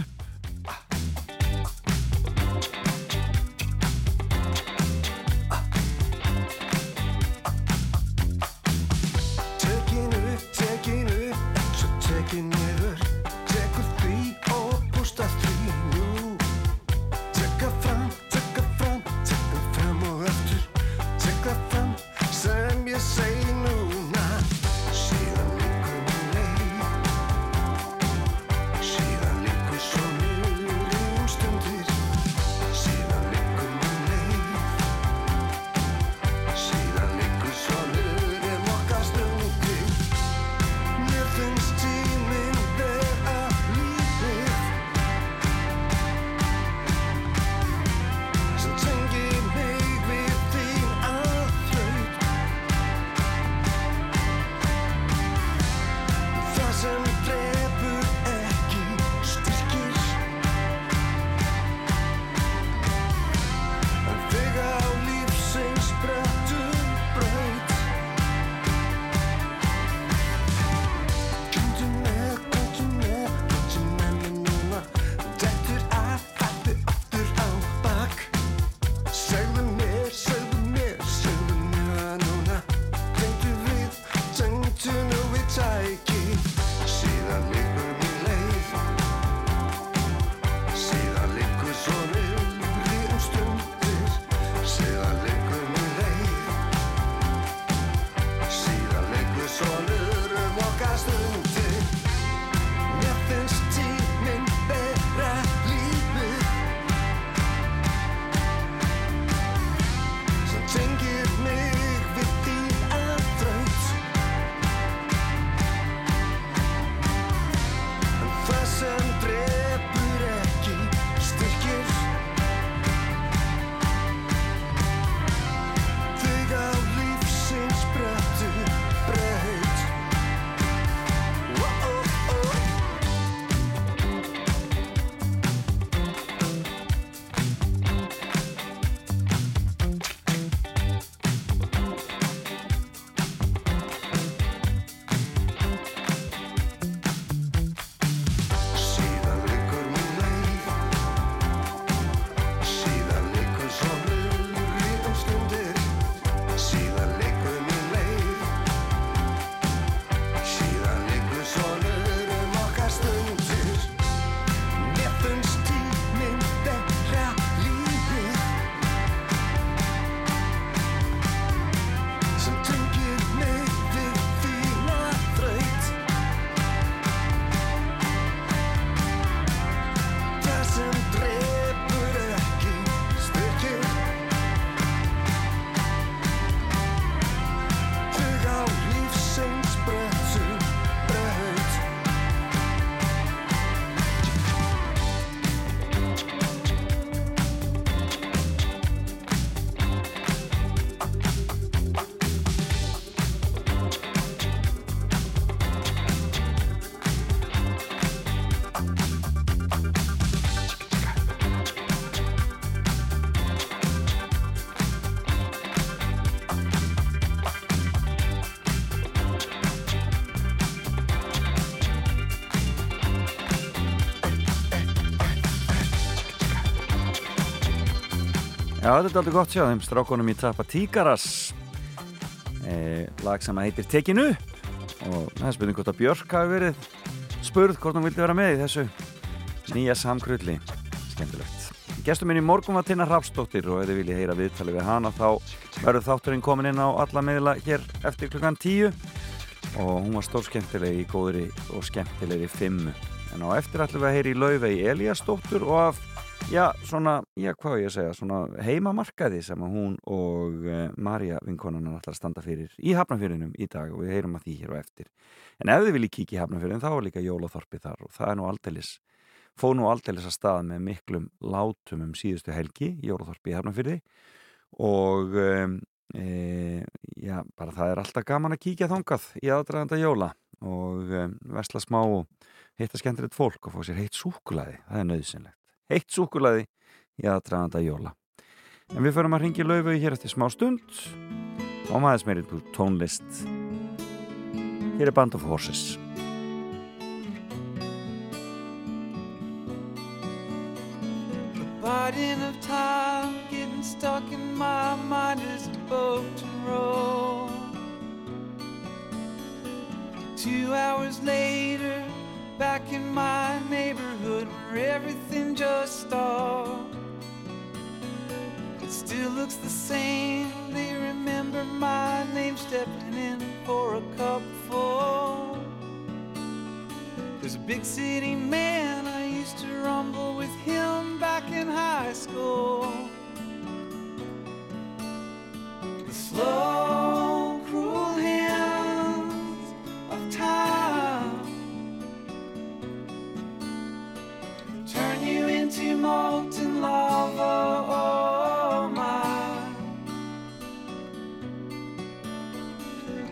þetta er aldrei gott sjá þeim strákonum í Tapatíkaras e, eh, lag sem heitir Tekin upp. Og það er spurning hvort að Björk hafi verið spurð hvort hún vildi vera með í þessu nýja samkrulli. Skemmtilegt. Gestur minn í morgun var Tina Rapsdóttir og ef þið viljið heyra viðtalið við hana þá verður þátturinn komin inn á alla meðla hér eftir klukkan tíu. Og hún var stórskemmtilegi í góðri og skemmtilegri fimmu en á eftir ætlum við að heyra í lauvei Eliasdóttur og af já, svona, já, hvað á ég að segja, svona heimamarkaði sem hún og uh, Marja vinkonan ætlar að standa fyrir í Hafnafjörðinum í dag og við heyrum að því hér og eftir. En ef þið viljið kíkja í Hafnafjörðin þá er líka jólaþorpi þar og það er nú aldeilis fóð nú aldeilis að stað með miklum látum um síðustu helgi jólaþorpi í Hafnafjörði og um, e, já, bara það er alltaf gaman að kíkja þangað í aðdraganda jóla og um, vesla smá og hitta skemmtilegt fólk og fá sér heitt súkulaði það er nöðsynlegt, heitt súkulaði í aðdraganda jóla. En við förum að ringi laufu hér eftir smá stund. Og maður smerið úr tónlist. Hér er Band of Horses. Biding of time, getting stuck in my mind as a boat to roll. Two hours later, back in my neighborhood where everything just stopped. It still looks the same. They remember my name stepping in for a cup full. There's a big city man, I used to rumble with him back in high school. The slow, molten lava. Oh my.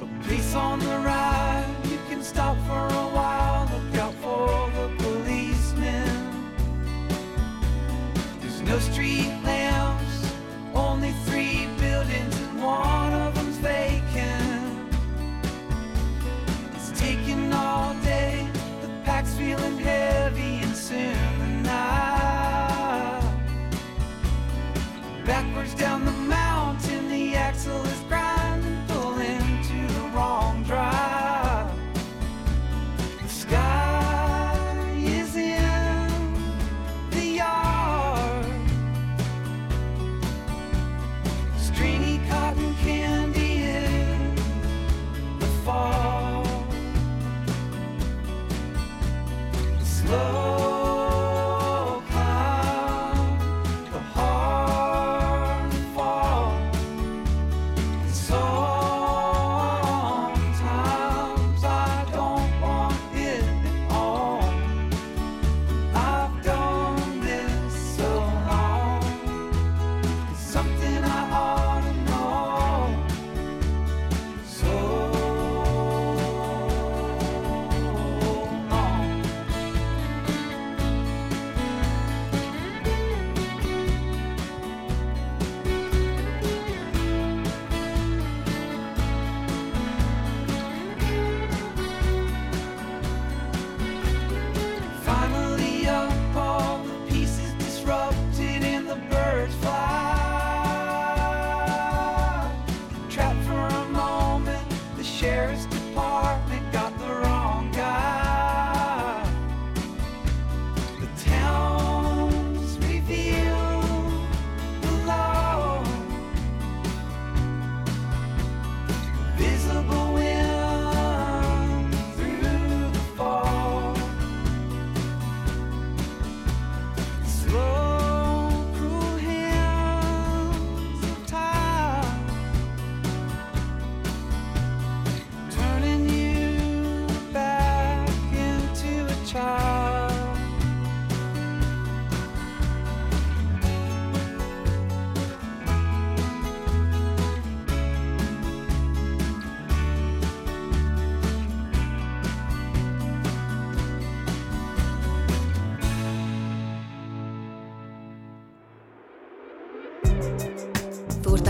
A place on the ride, you can stop for a while. Look out for the policemen. There's no street lamps, only three buildings, and one of them's vacant. It's taking all day, the pack's feeling heavy, and soon Backwards down the mountain,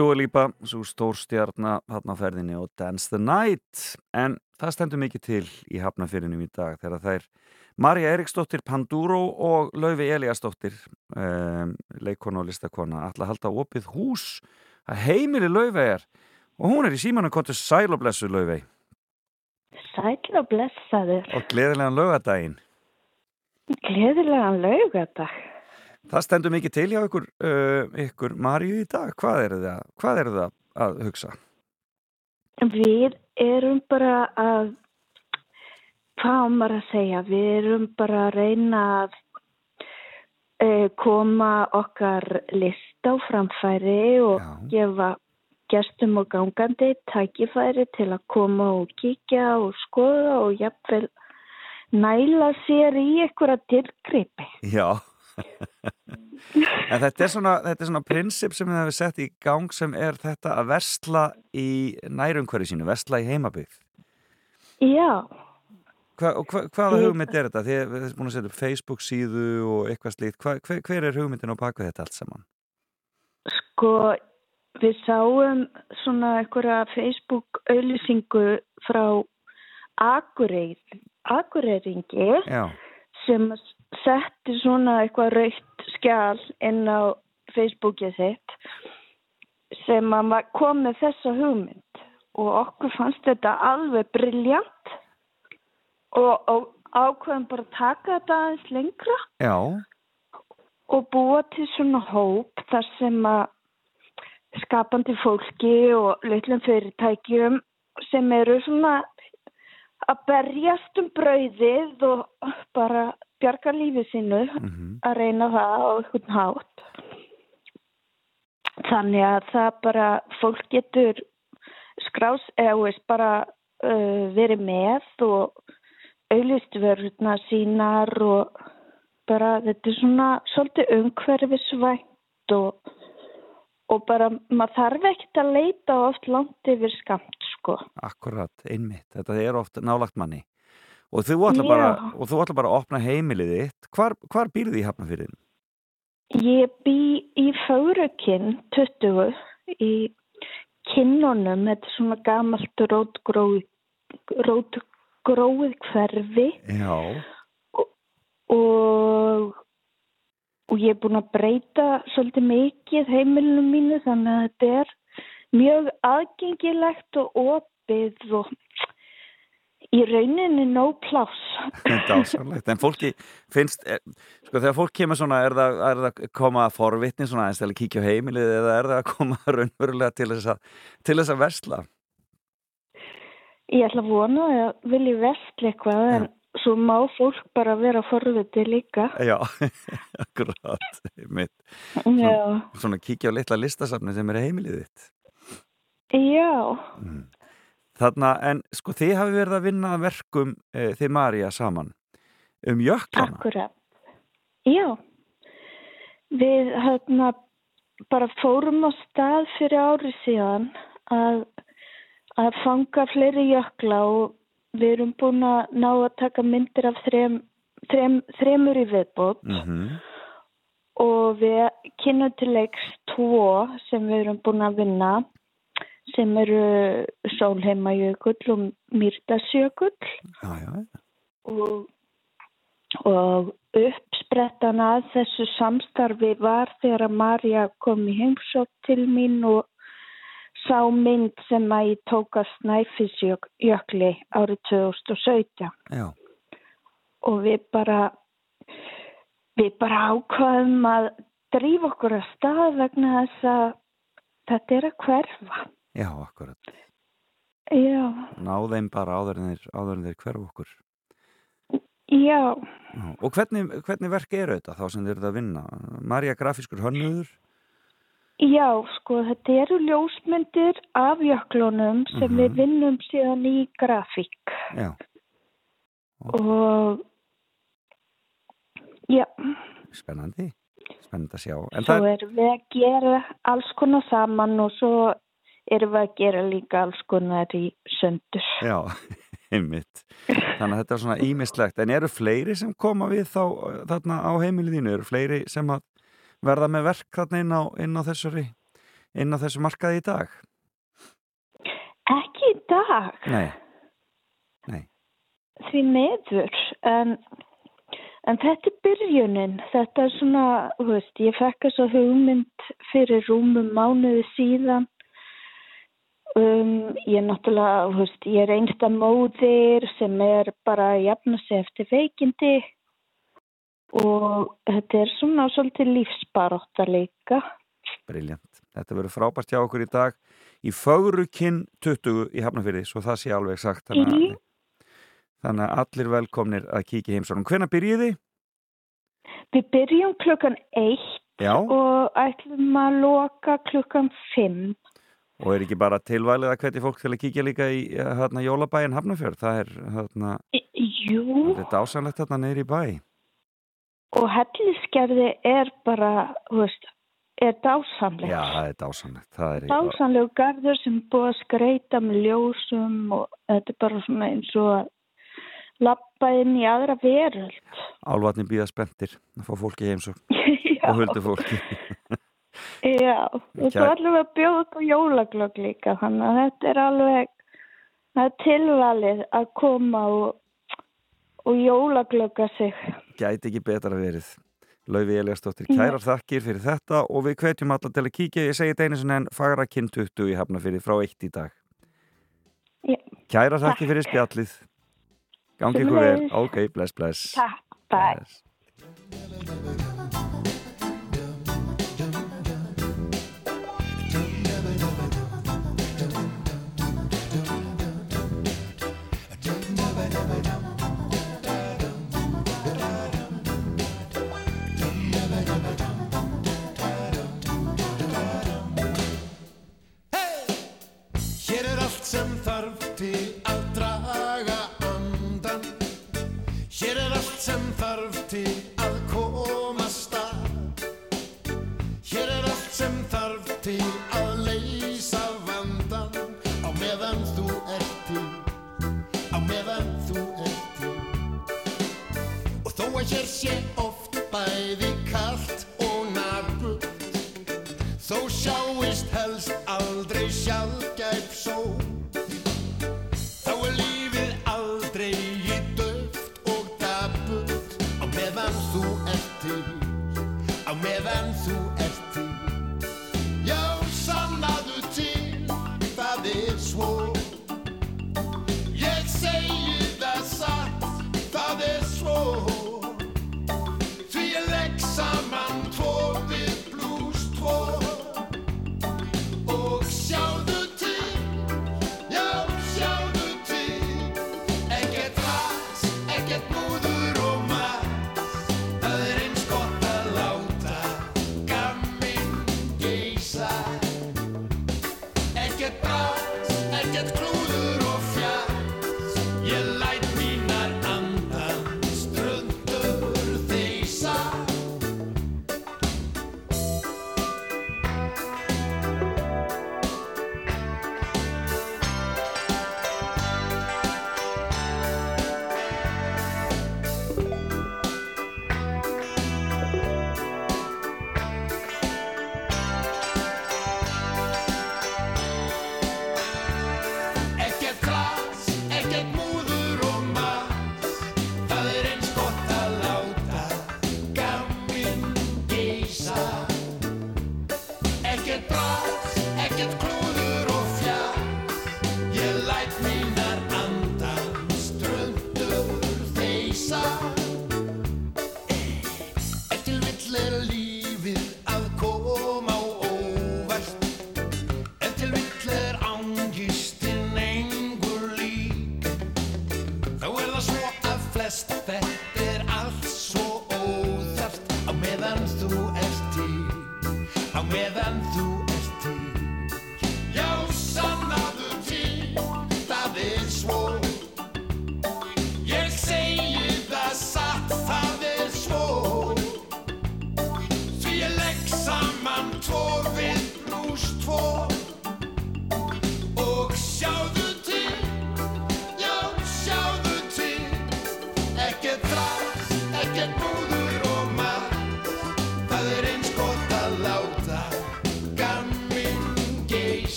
Dua Lipa, svo stórstjarna hafnaferðinni og Dance the Night. En það stendur mikið til í hafnafyrðinum í dag þegar er Marja Eriksdóttir Panduro og Laufi Eliasdóttir um, leikona og listakona ætla að halda opið hús að heimili Laufi er og hún er í símanum kontur sæl og blessu Laufi Sæll og blessaður. og gleðilegan laugadaginn Gleðilegan laugardag. Það stendur mikið til hjá ykkur, uh, ykkur Marju í dag, hvað er það, hvað er það að hugsa? Við erum bara að, hvað á maður að segja, við erum bara að reyna að uh, koma okkar list á framfæri og gefa gestum og gangandi tækifæri til að koma og kíkja og skoða og jafnvel næla sér í einhverja tilgripi. Já En þetta er svona, þetta er svona prinsip sem við hefum sett í gang sem er þetta að versla í nærumhverju sínu, versla í heimabygg Já, hva, hva, Hvaða hugmynd er þetta? Þið erum búin að setja upp Facebook síðu og eitthvað slíkt hva, hver, hver er hugmyndin á bakvið þetta allt saman? Sko, við sáum svona einhverja Facebook-auðlýsingu frá Akureyri, Akureyringi Já, sem setti svona eitthvað raukt skjál inn á Facebookið sitt sem að kom með þessa hugmynd. Og okkur fannst þetta alveg briljant og, og ákveðum bara að taka þetta aðeins lengra. Já, og búa til svona hóp þar sem að skapandi fólki og litlum fyrirtækjum sem eru svona að berjast um brauðið og bara bjarga lífið sínu að reyna það á einhvern hátt. Þannig að það bara, fólk getur skrás eða bara uh, verið með og auðlist verðurna sínar og bara þetta er svona svolítið umhverfisvænt og, og bara maður þarf ekkert að leita oft langt yfir skamt sko. akkurat, einmitt. Þetta er oft nálagt manni. Og þú ætla bara, og þú ætla bara að opna heimilið þitt. Hvar, hvar býrði í hafnafyrðin? Ég bý í Fögrukinn 20 í kinnunum, þetta er svona gamalt rótgróið, rótgróið hverfi. Já, og, og ég er búin að breyta svolítið mikið heimilinu mínu þannig að þetta er mjög aðgengilegt og opið og í rauninni nóg pláss. Dásamlegt, en fólki finnst, sko þegar fólk kemur svona, er það, er það að koma að forvitni svona aðeins til að kíkja á heimilið eða er það að koma raunverulega til þess að, til þess að versla? Ég ætla að vona að ég vilji vestla eitthvað en svo má fólk bara vera forviti líka. Já, akkurat. Já, Svona kíkja á litla listasafni sem er heimilið þitt. já, Þarna, en sko þið hafi verið að vinna verkum e, þið Marja saman um jöklana. akkurat. Já, við hérna bara fórum á stað fyrir ári síðan að, að fanga fleiri jökla og við erum búin að ná að taka myndir af þrem, þrem, þremur í viðbót. Mm og við kynum til leiks tvo sem við erum búin að vinna sem eru Sólheimajökull og Mýrdasjökull Já, já, og, og uppsprettan að þessu samstarfi var þegar að Marja kom í heimsók til mín og sá mynd sem að ég tók að Snæfisjökli árið 2017 já, og við bara við bara ákvaðum að drífa okkur að stað vegna þess að þetta er að hverfa. já, akkurat. Já, Ná þeim bara áður en þeir, áður en þeir hverf okkur. já. Og hvernig, hvernig verk eru þetta þá sem þeir eru að vinna? Marja grafískur hönnuður? Já, sko þetta eru ljósmyndir af jöklunum sem við vinnum síðan í grafík Já, og já, spennandi. Spennandi að sjá. En svo það er, erum við að gera alls konar saman og svo erum við að gera líka alls konar í söndur. já, einmitt. Þannig að þetta er svona ímislegt. En eru fleiri sem koma við þá eh, þarna á heimiliðinu? Eru fleiri sem að verða með verk þarna inn á, inn á þessari, inn á þessu markaði í dag? Ekki í dag. Nei. Nei. því meður en, en þetta er byrjunin þetta er svona, þú veist, ég fekk þess að hugmynd fyrir rúmum mánuði síðan um, ég er náttúrulega, þú veist, ég er einsta móðir sem er bara að jafna sig eftir veikindi og þetta er svona svolítið lífsbaróta líka Briljant. Þetta verður frábært hjá okkur í dag í Fögrukinn 20 í Hafnafyrði, svo það sé alveg sagt. Þannig að, þannig að allir velkomnir að kíkja heimsóknum. Hvenær byrjiði? Við byrjum klukkan eitt Já, og ætlum að loka klukkan fimm og er ekki bara tilvælið að hveti fólk til að kíkja líka í eh, hérna, jólabæin Hafnafjörð. Það er, hérna, Jú, þetta dásanlegt hérna neyri í bæ. Og helliskerði er bara, þú veist, er dásamlegt. Já, það er dásanlegt. Það er Dásamlegu garður sem er búið að skreita með ljósum og þetta er bara svona eins og að lappa inn í aðra veröld. álvatni býða spenntir að fá fólki heimsókn Já, og huldu fólki. já. og Kær- ætlum við að bjóða upp á jólaglögg líka, þannig að þetta er alveg, er tilvalið að koma og, og jólaglögga sig. Gæti ekki betra verið. Laufi Eliastóttir, kærar þakkir fyrir þetta og við hvetjum alla til að kíkja, ég segi þetta einu sinni en fagra kinn 20 í Hafnafyrði frá 1 í dag. Já. Kærar þakkir fyrir spjallið. Gangi ykkur vel. Ok, bless, bless. Takk, bye. Bless. Sem þarf til að draga andan Hér er allt sem þarf til að komast að. Hér er allt sem þarf til að leysa vandan Á meðan þú ert til Á meðan þú ert til Og þó að hér sé oft bæði kalt og naburt Þó sjáist helst aldrei sjálfgæf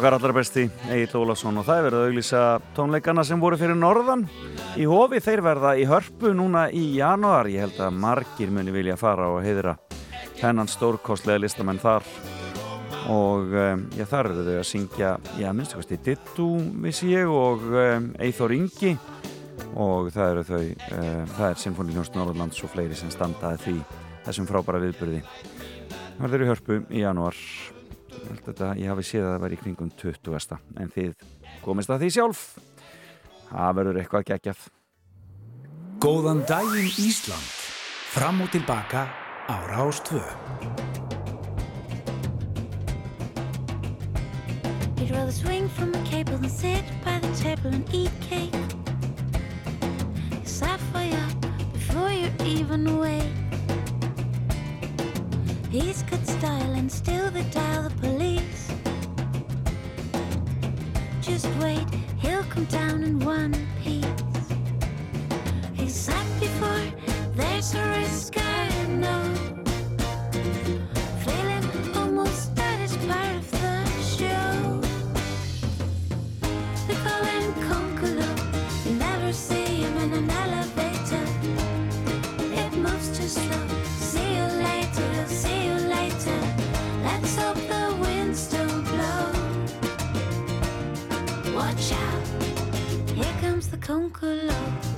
Okkar allra besti Egil Ólafsson og það er verið að auglýsa tónleikana sem voru fyrir norðan í hofi, þeir verða í hörpu núna í janúar, ég held að margir muni vilja fara og heiðra hennan stórkostlega listamenn þar. Og um, já, þar eru þau að syngja já, minnstu kosti Dittu, vissi ég og um, Eithor Ingi. Og það eru þau um, það er Sinfoníljónst Norðlands og fleiri sem standaði því þessum frábæra viðburði. Það verður í hörpu í janúar Ég held þetta, ég hafi séð að það væri í kringum 20. en þið komist að því sjálf það verður eitthvað geggjað Góðan daginn Ísland Fram og tilbaka á Rástvö He'd rather swing from a cable than sit by the table and eat cake. He's halfway up before you're even awake. He's good style and still dial the police. Just wait, he'll come down in one piece. He's sat before, there's a risk comes the Concolo.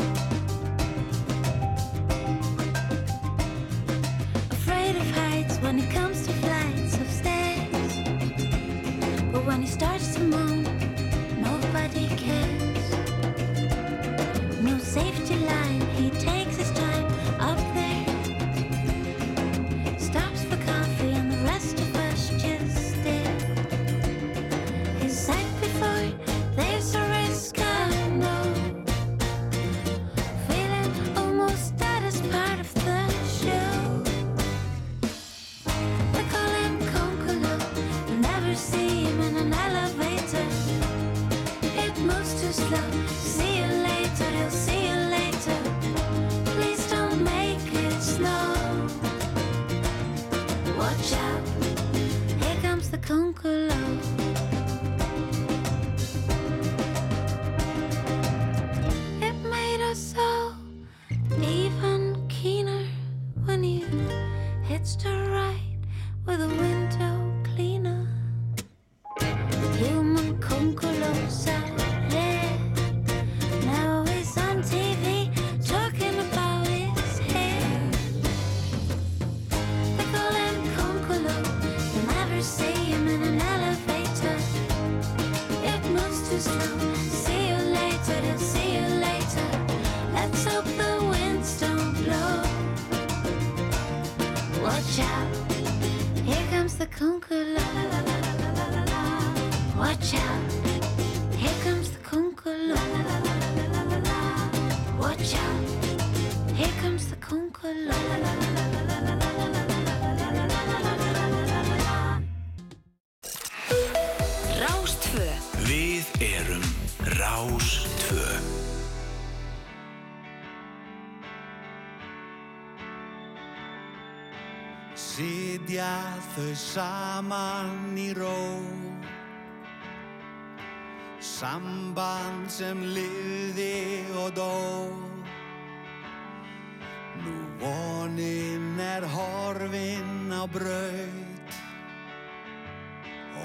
Sitja þau saman í ró. Samband sem liði og dó. Nú vonin er horfin á braut.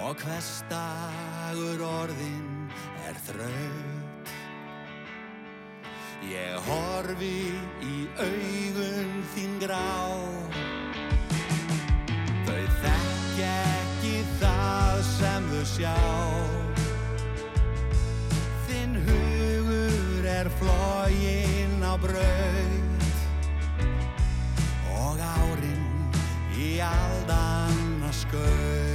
Og hvers dagur orðin er þraut. Ég horfi í augun þín grá sjá. Þinn hugur er flógin á braut Og árin í aldanna skaut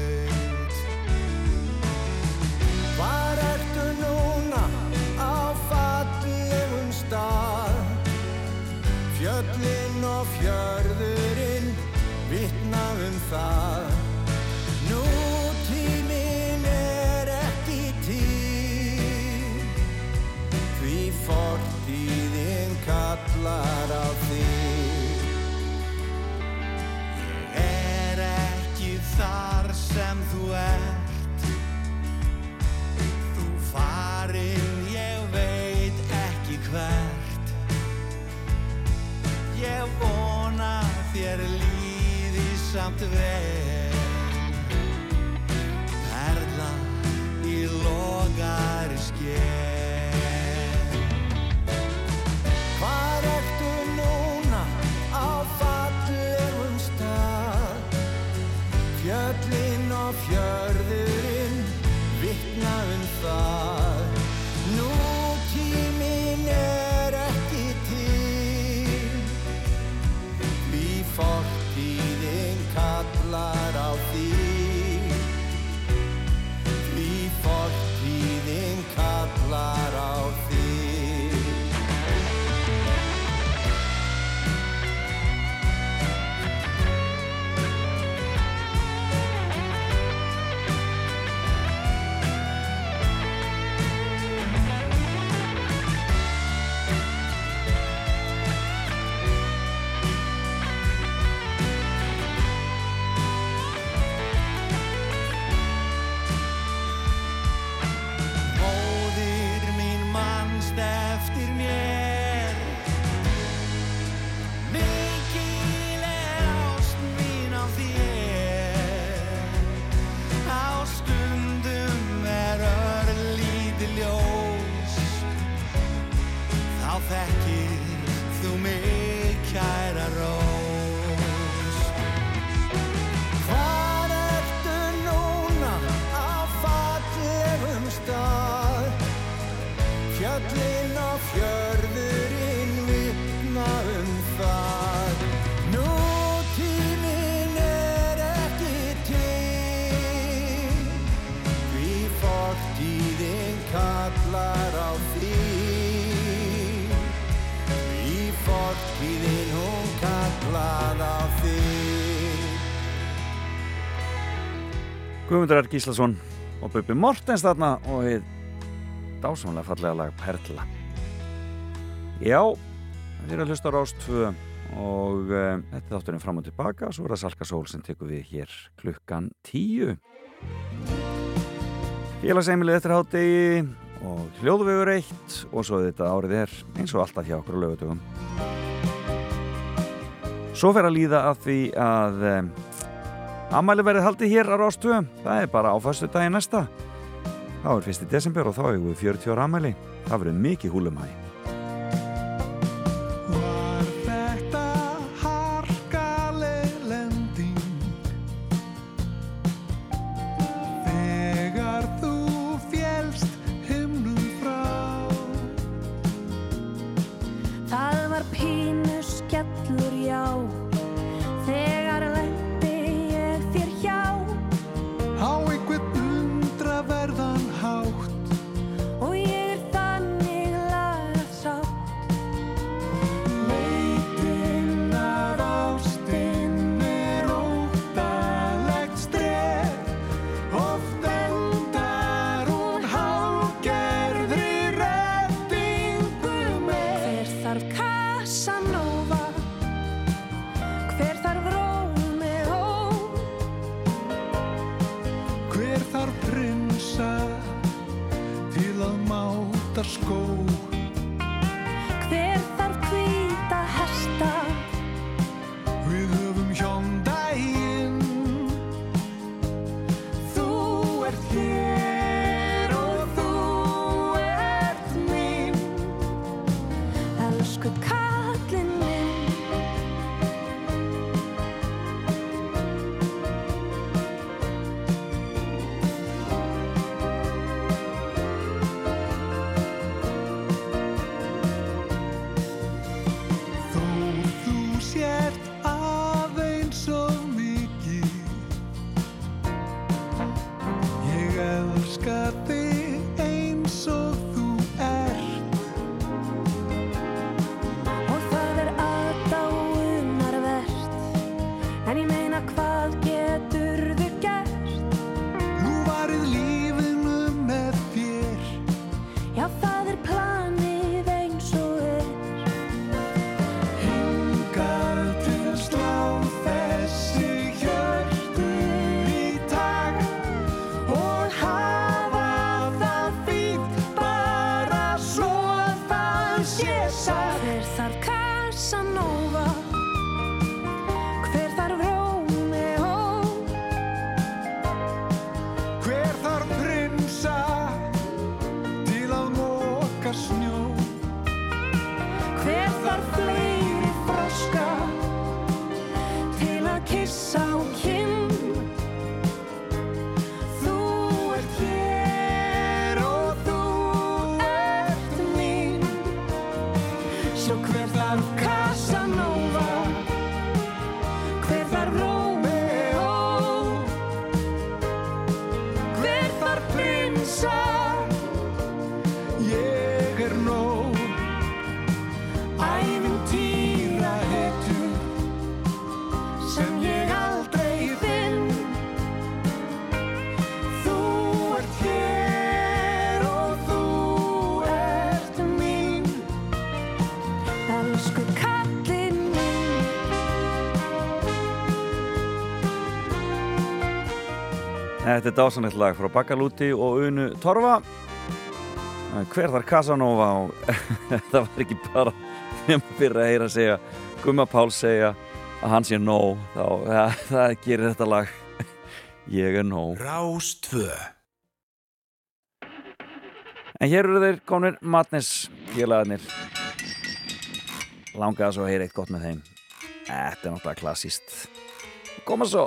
something there. Fortíðin kallar á því. Því fortíðin hún kallar á því. Guðmundur R. Gíslason og Bubi Mortens þarna og við dásamlega fallega lag Perla Já, þið eru að hlusta á Rást 2 og uh, þetta er þátturinn fram og tilbaka svo er það Salka Sól sem tekur við hér klukkan 10 Félagsheimilið eftir hátegi og hljóðvegur eitt og svo þetta árið er eins og alltaf hjá okkur á lögutugum Svo fer að líða að því að um, Ammæli verið haldið hér á Rástvö, það er bara á fastu dagi næsta. Þá er 1. desember og þá hefur við 40 ára ammæli. Það verður mikið húlumæ. Þetta er dásanett lag frá Bakalúti og Unu Torfa. Hver þar Casanova og það var ekki bara nema fyrir að heyra segja Guma Pál segja að hann sé nóg þá ja, það gerir þetta lag. Ég er nóg. Rástvö En hér eru þeir konur Madness félagarnir. Langaðs og heyra eitt gott með þeim. Þetta er náttúrulega klassíst Koma svo.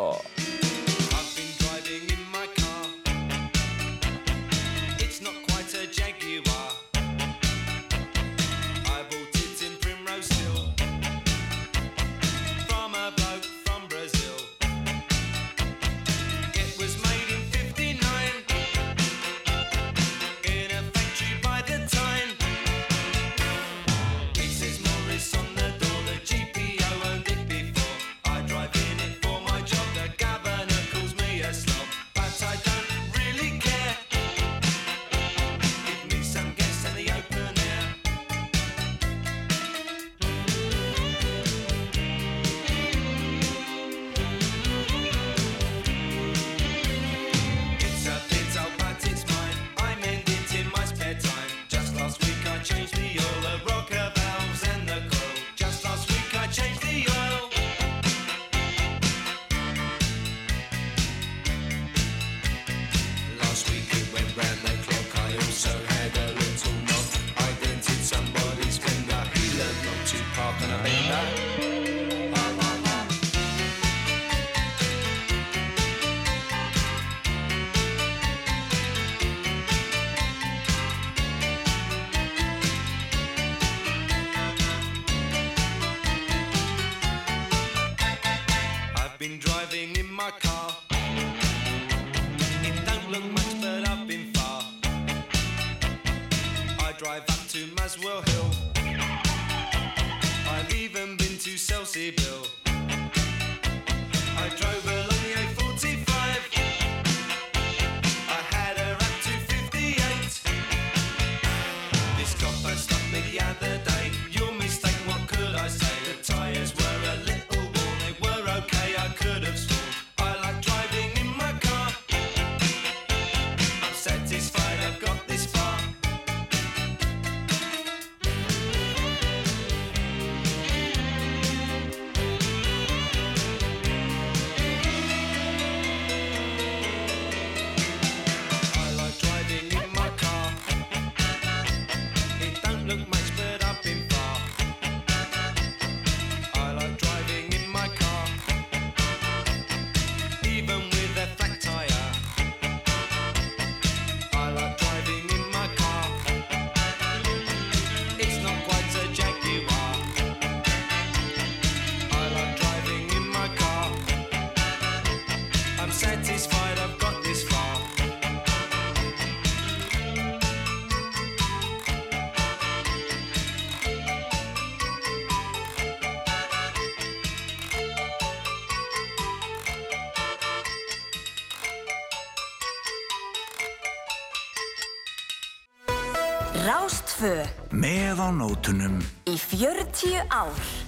drive up to Maswell Hill. I've even been to Selsey Bill. Á nótunum í 40 ár.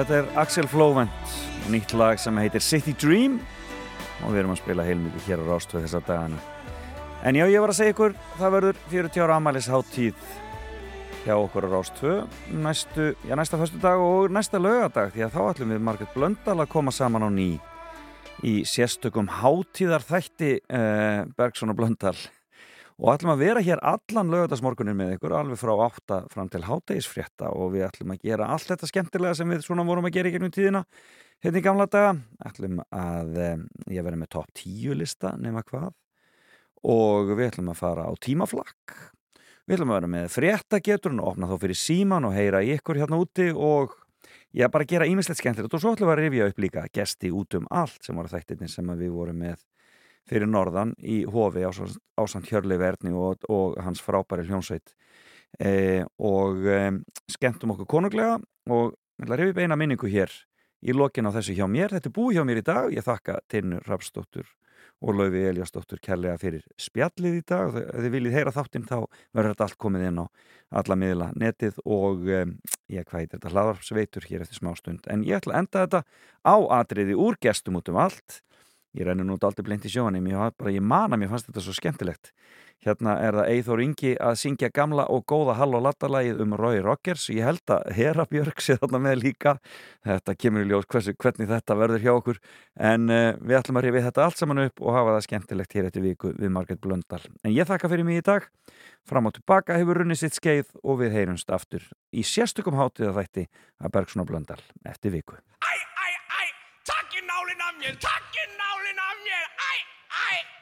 Þetta er Axel Flóvent og nýtt lag sem heitir City Dream. Og við erum að spila heilmikið hér á Rástvöð þessa dagana. En já, ég var að segja ykkur, það verður 40 ára amælisháttíð hjá okkur á Rástvöð næstu, já, næsta föstu dag og næsta lögadag því að þá ætlum við Marget Blöndal að koma saman á ný í sérstökum hátíðarþætti uh, Bergson og Blöndal og ætlum að vera hér allan lögadagsmorgunin með ykkur alveg frá 8 fram til hátegisfrétta og við ætlum að gera allt þetta skemmtilega sem við svona vorum að gera í gegnum tíðina hérna í gamla daga. Ætlum að um, ég verði með top 10 lista nema hvað. Og við ætlum að fara á tímaflakk. Við ætlum að vera með fréttageturinn og opna þá fyrir síman og heyra ykkur hérna úti og ég bara gera ímislegt skemmtilegt. Og svo ætlum að rifja upp líka gesti út um allt sem var þættirni sem við vorum með fyrir norðan í hofi á, á samt Hjörli Verni og, og hans frábæri hljónsveit e, og e, skemmtum okkur konunglega og ég ætla að rifja upp eina minningu hér í lokin á þessu hjá mér. Þetta er búið hjá mér í dag. Ég þakka Tinnu Rapsdóttur og Laufi Eliasdóttur kærlega fyrir spjallið í dag og ef þið viljið heyra þáttinn þá verður þetta allt komið inn á alla miðla netið og um, ég hvað heitir þetta hlaðarpsveitur hér eftir smá stund en ég ætla að enda þetta á atriði úr gestum út um allt ég rennur nút aldrei blind í sjónum ég, ég man að mér fannst þetta svo skemmtilegt. Hérna er það Eithor Ingi að syngja gamla og góða Hall og Lattalagið um Roy Rockers ég held að Hera Björg sé þarna með líka. Þetta kemur í ljós hversu, hvernig þetta verður hjá okkur. En uh, við ætlum að rifið þetta allt saman upp og hafa það skemmtilegt hér eftir viku við Marget Blöndal. En ég þakka fyrir mig í dag. Fram og tilbaka hefur runnið sitt skeið og við heyrumst aftur í sérstökum hátíða þætti að Bergson og Blöndal eftir viku. Æ, æ, æ, Takki nálinn af mér, takki nálinn af mér Æ, æ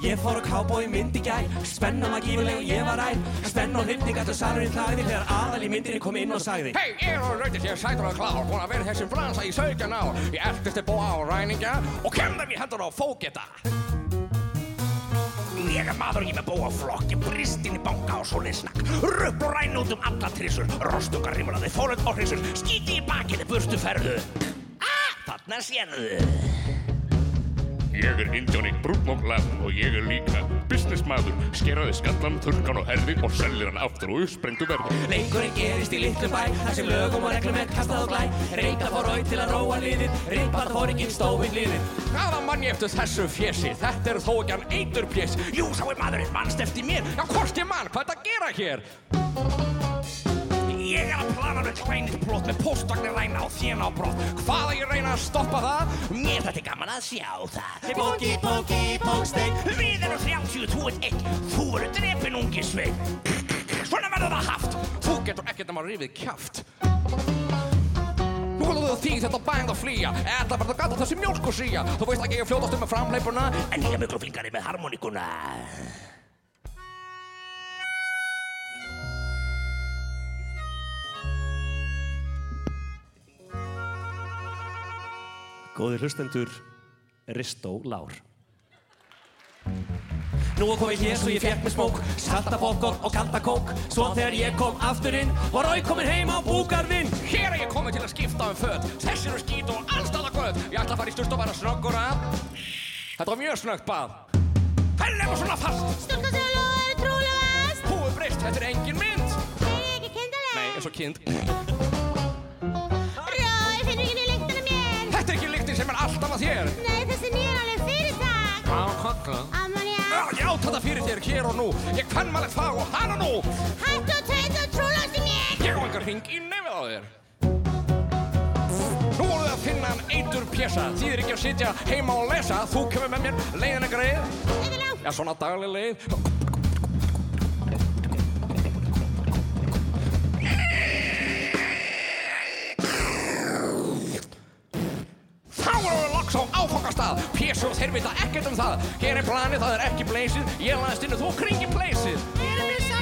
Ég fór á cowboy mynd í gær Spenna var gífuleg og ég var ær Spenna og hrifning að það salurinn þagði Þegar aðal í myndinni kom inn og sagði Hei, ég er á rautir hér sætur og klár. Búin að vera í þessum bransa í 17 ár. Ég eldisti búa á ræninga Og kemur mér hendur á fóketa Ég er maður ekki með búa flokki Bristinn í banka og svoleið snakk. Rupp og ræn út um alla trissur. Rostungar rimlaði, fólöld og hrissur Skíti í bakinni, burstu ferðu. Ah, þarna sérðu Ég er Indjóni brúnn og glann og ég er líka businessmaður. Skeraði skallan, þurrkan og herði og sellir hann aftur og uppsprengtu verði. Leikurinn gerist í litlum bæ Þar sem lögum og reglum er kastað og glæ Reykta fór auð til að róa liðið Rippað fór ekki stófinn liðið Hvaða mann ég eftir þessu fjessi? Þetta er þó ekki hann eitur pjess. Jú, sá er maðurinn mannst eftir mér. Já, hvort ég mann, hvað er þetta að gera hér? Ég er að plana með klænit brot með postvagnir ræna og þjena á brot. Hvaða ég reyna að stoppa það? Mér þetta er gaman að sjá það. Póki, póki, póksteik Við erum 30, þú ert einn. Þú eru drepin ungi svein. Svona verður það haft. Þú getur ekkert að rifið kjaft. Nú holdur þú því þetta bænd að flýja Þetta verður gata þessi mjólk og síja Þú veist ekki ég er fljótast um með framleipuna En ég er miklu flinkari með harmoníkuna Góðir hlustendur, Ristó Lár. Nú er komið hér svo ég fekk með smók Salta popcorn og kalda kók Svo þegar ég kom aftur inn Var Rói komin heim á búgarðinn. Hér er ég komið til að skipta um föt. Þessi eru skít og allstaða göð Ég ætla að fara í styrst og vera snöggur að Þetta var mjög snöggt bað. Hellum svona fast. Stúlka sem lofa er trúlega vest. Húi breyst, þetta er engin mynd. Ég er ekki kindaleg Nei, eins og kind er er alltaf að þér. Nei, þessi nýjan alveg fyrirtak Á, kakla Amalja Já, þetta fyrir þér hér og nú. Ég kann maður það og hana nú. Hættu og tættu og trúlega í mér. Ég á engar hring í nefið á þér. Nú voruð þið að finna hann eitur pjessa Þýðir ekki að sitja heima og lesa. Þú kemur með mér. Leiðin ekkar leið Já, svona dagleg leið loks á áfangastað. Og þeir vita ekkert um það. Er planið, það er ekki bleysið Ég laðist inn og þú kringi pleysið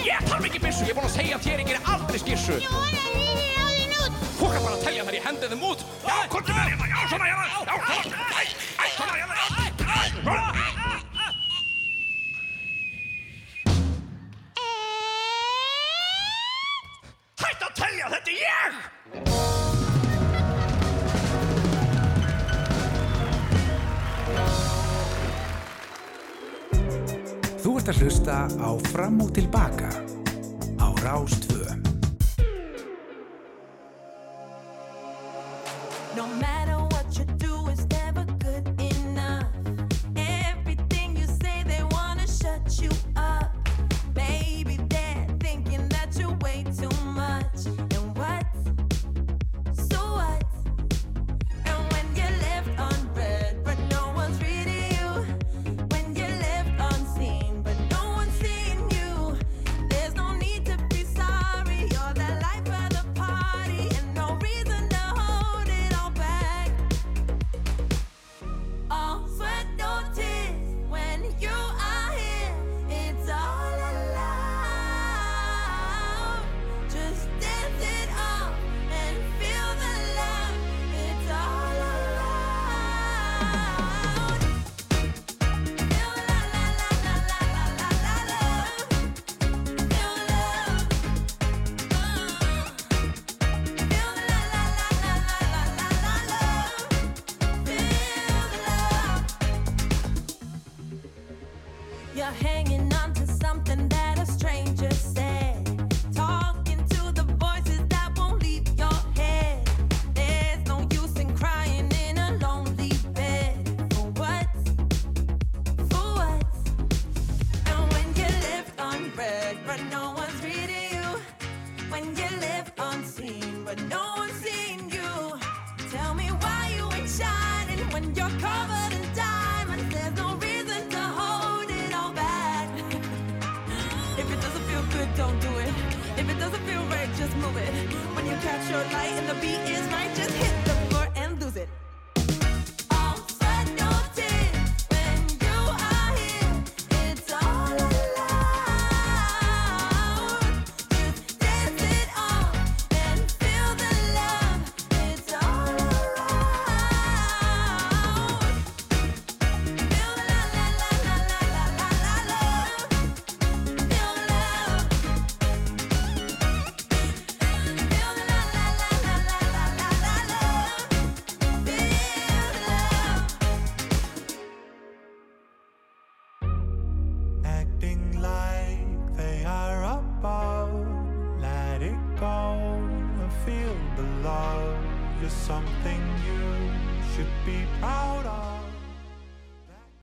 Ég þarf ekki byssu, ég er búinn að segja þér Ég gerir aldrei skissu. Þú kannst bara að telja þegar ég hendi þeim út Já, hvort er hérna, já, svona hérna Já, svona, æ, æ, svona hérna að hlusta á Fram og Tilbaka á Rástvö.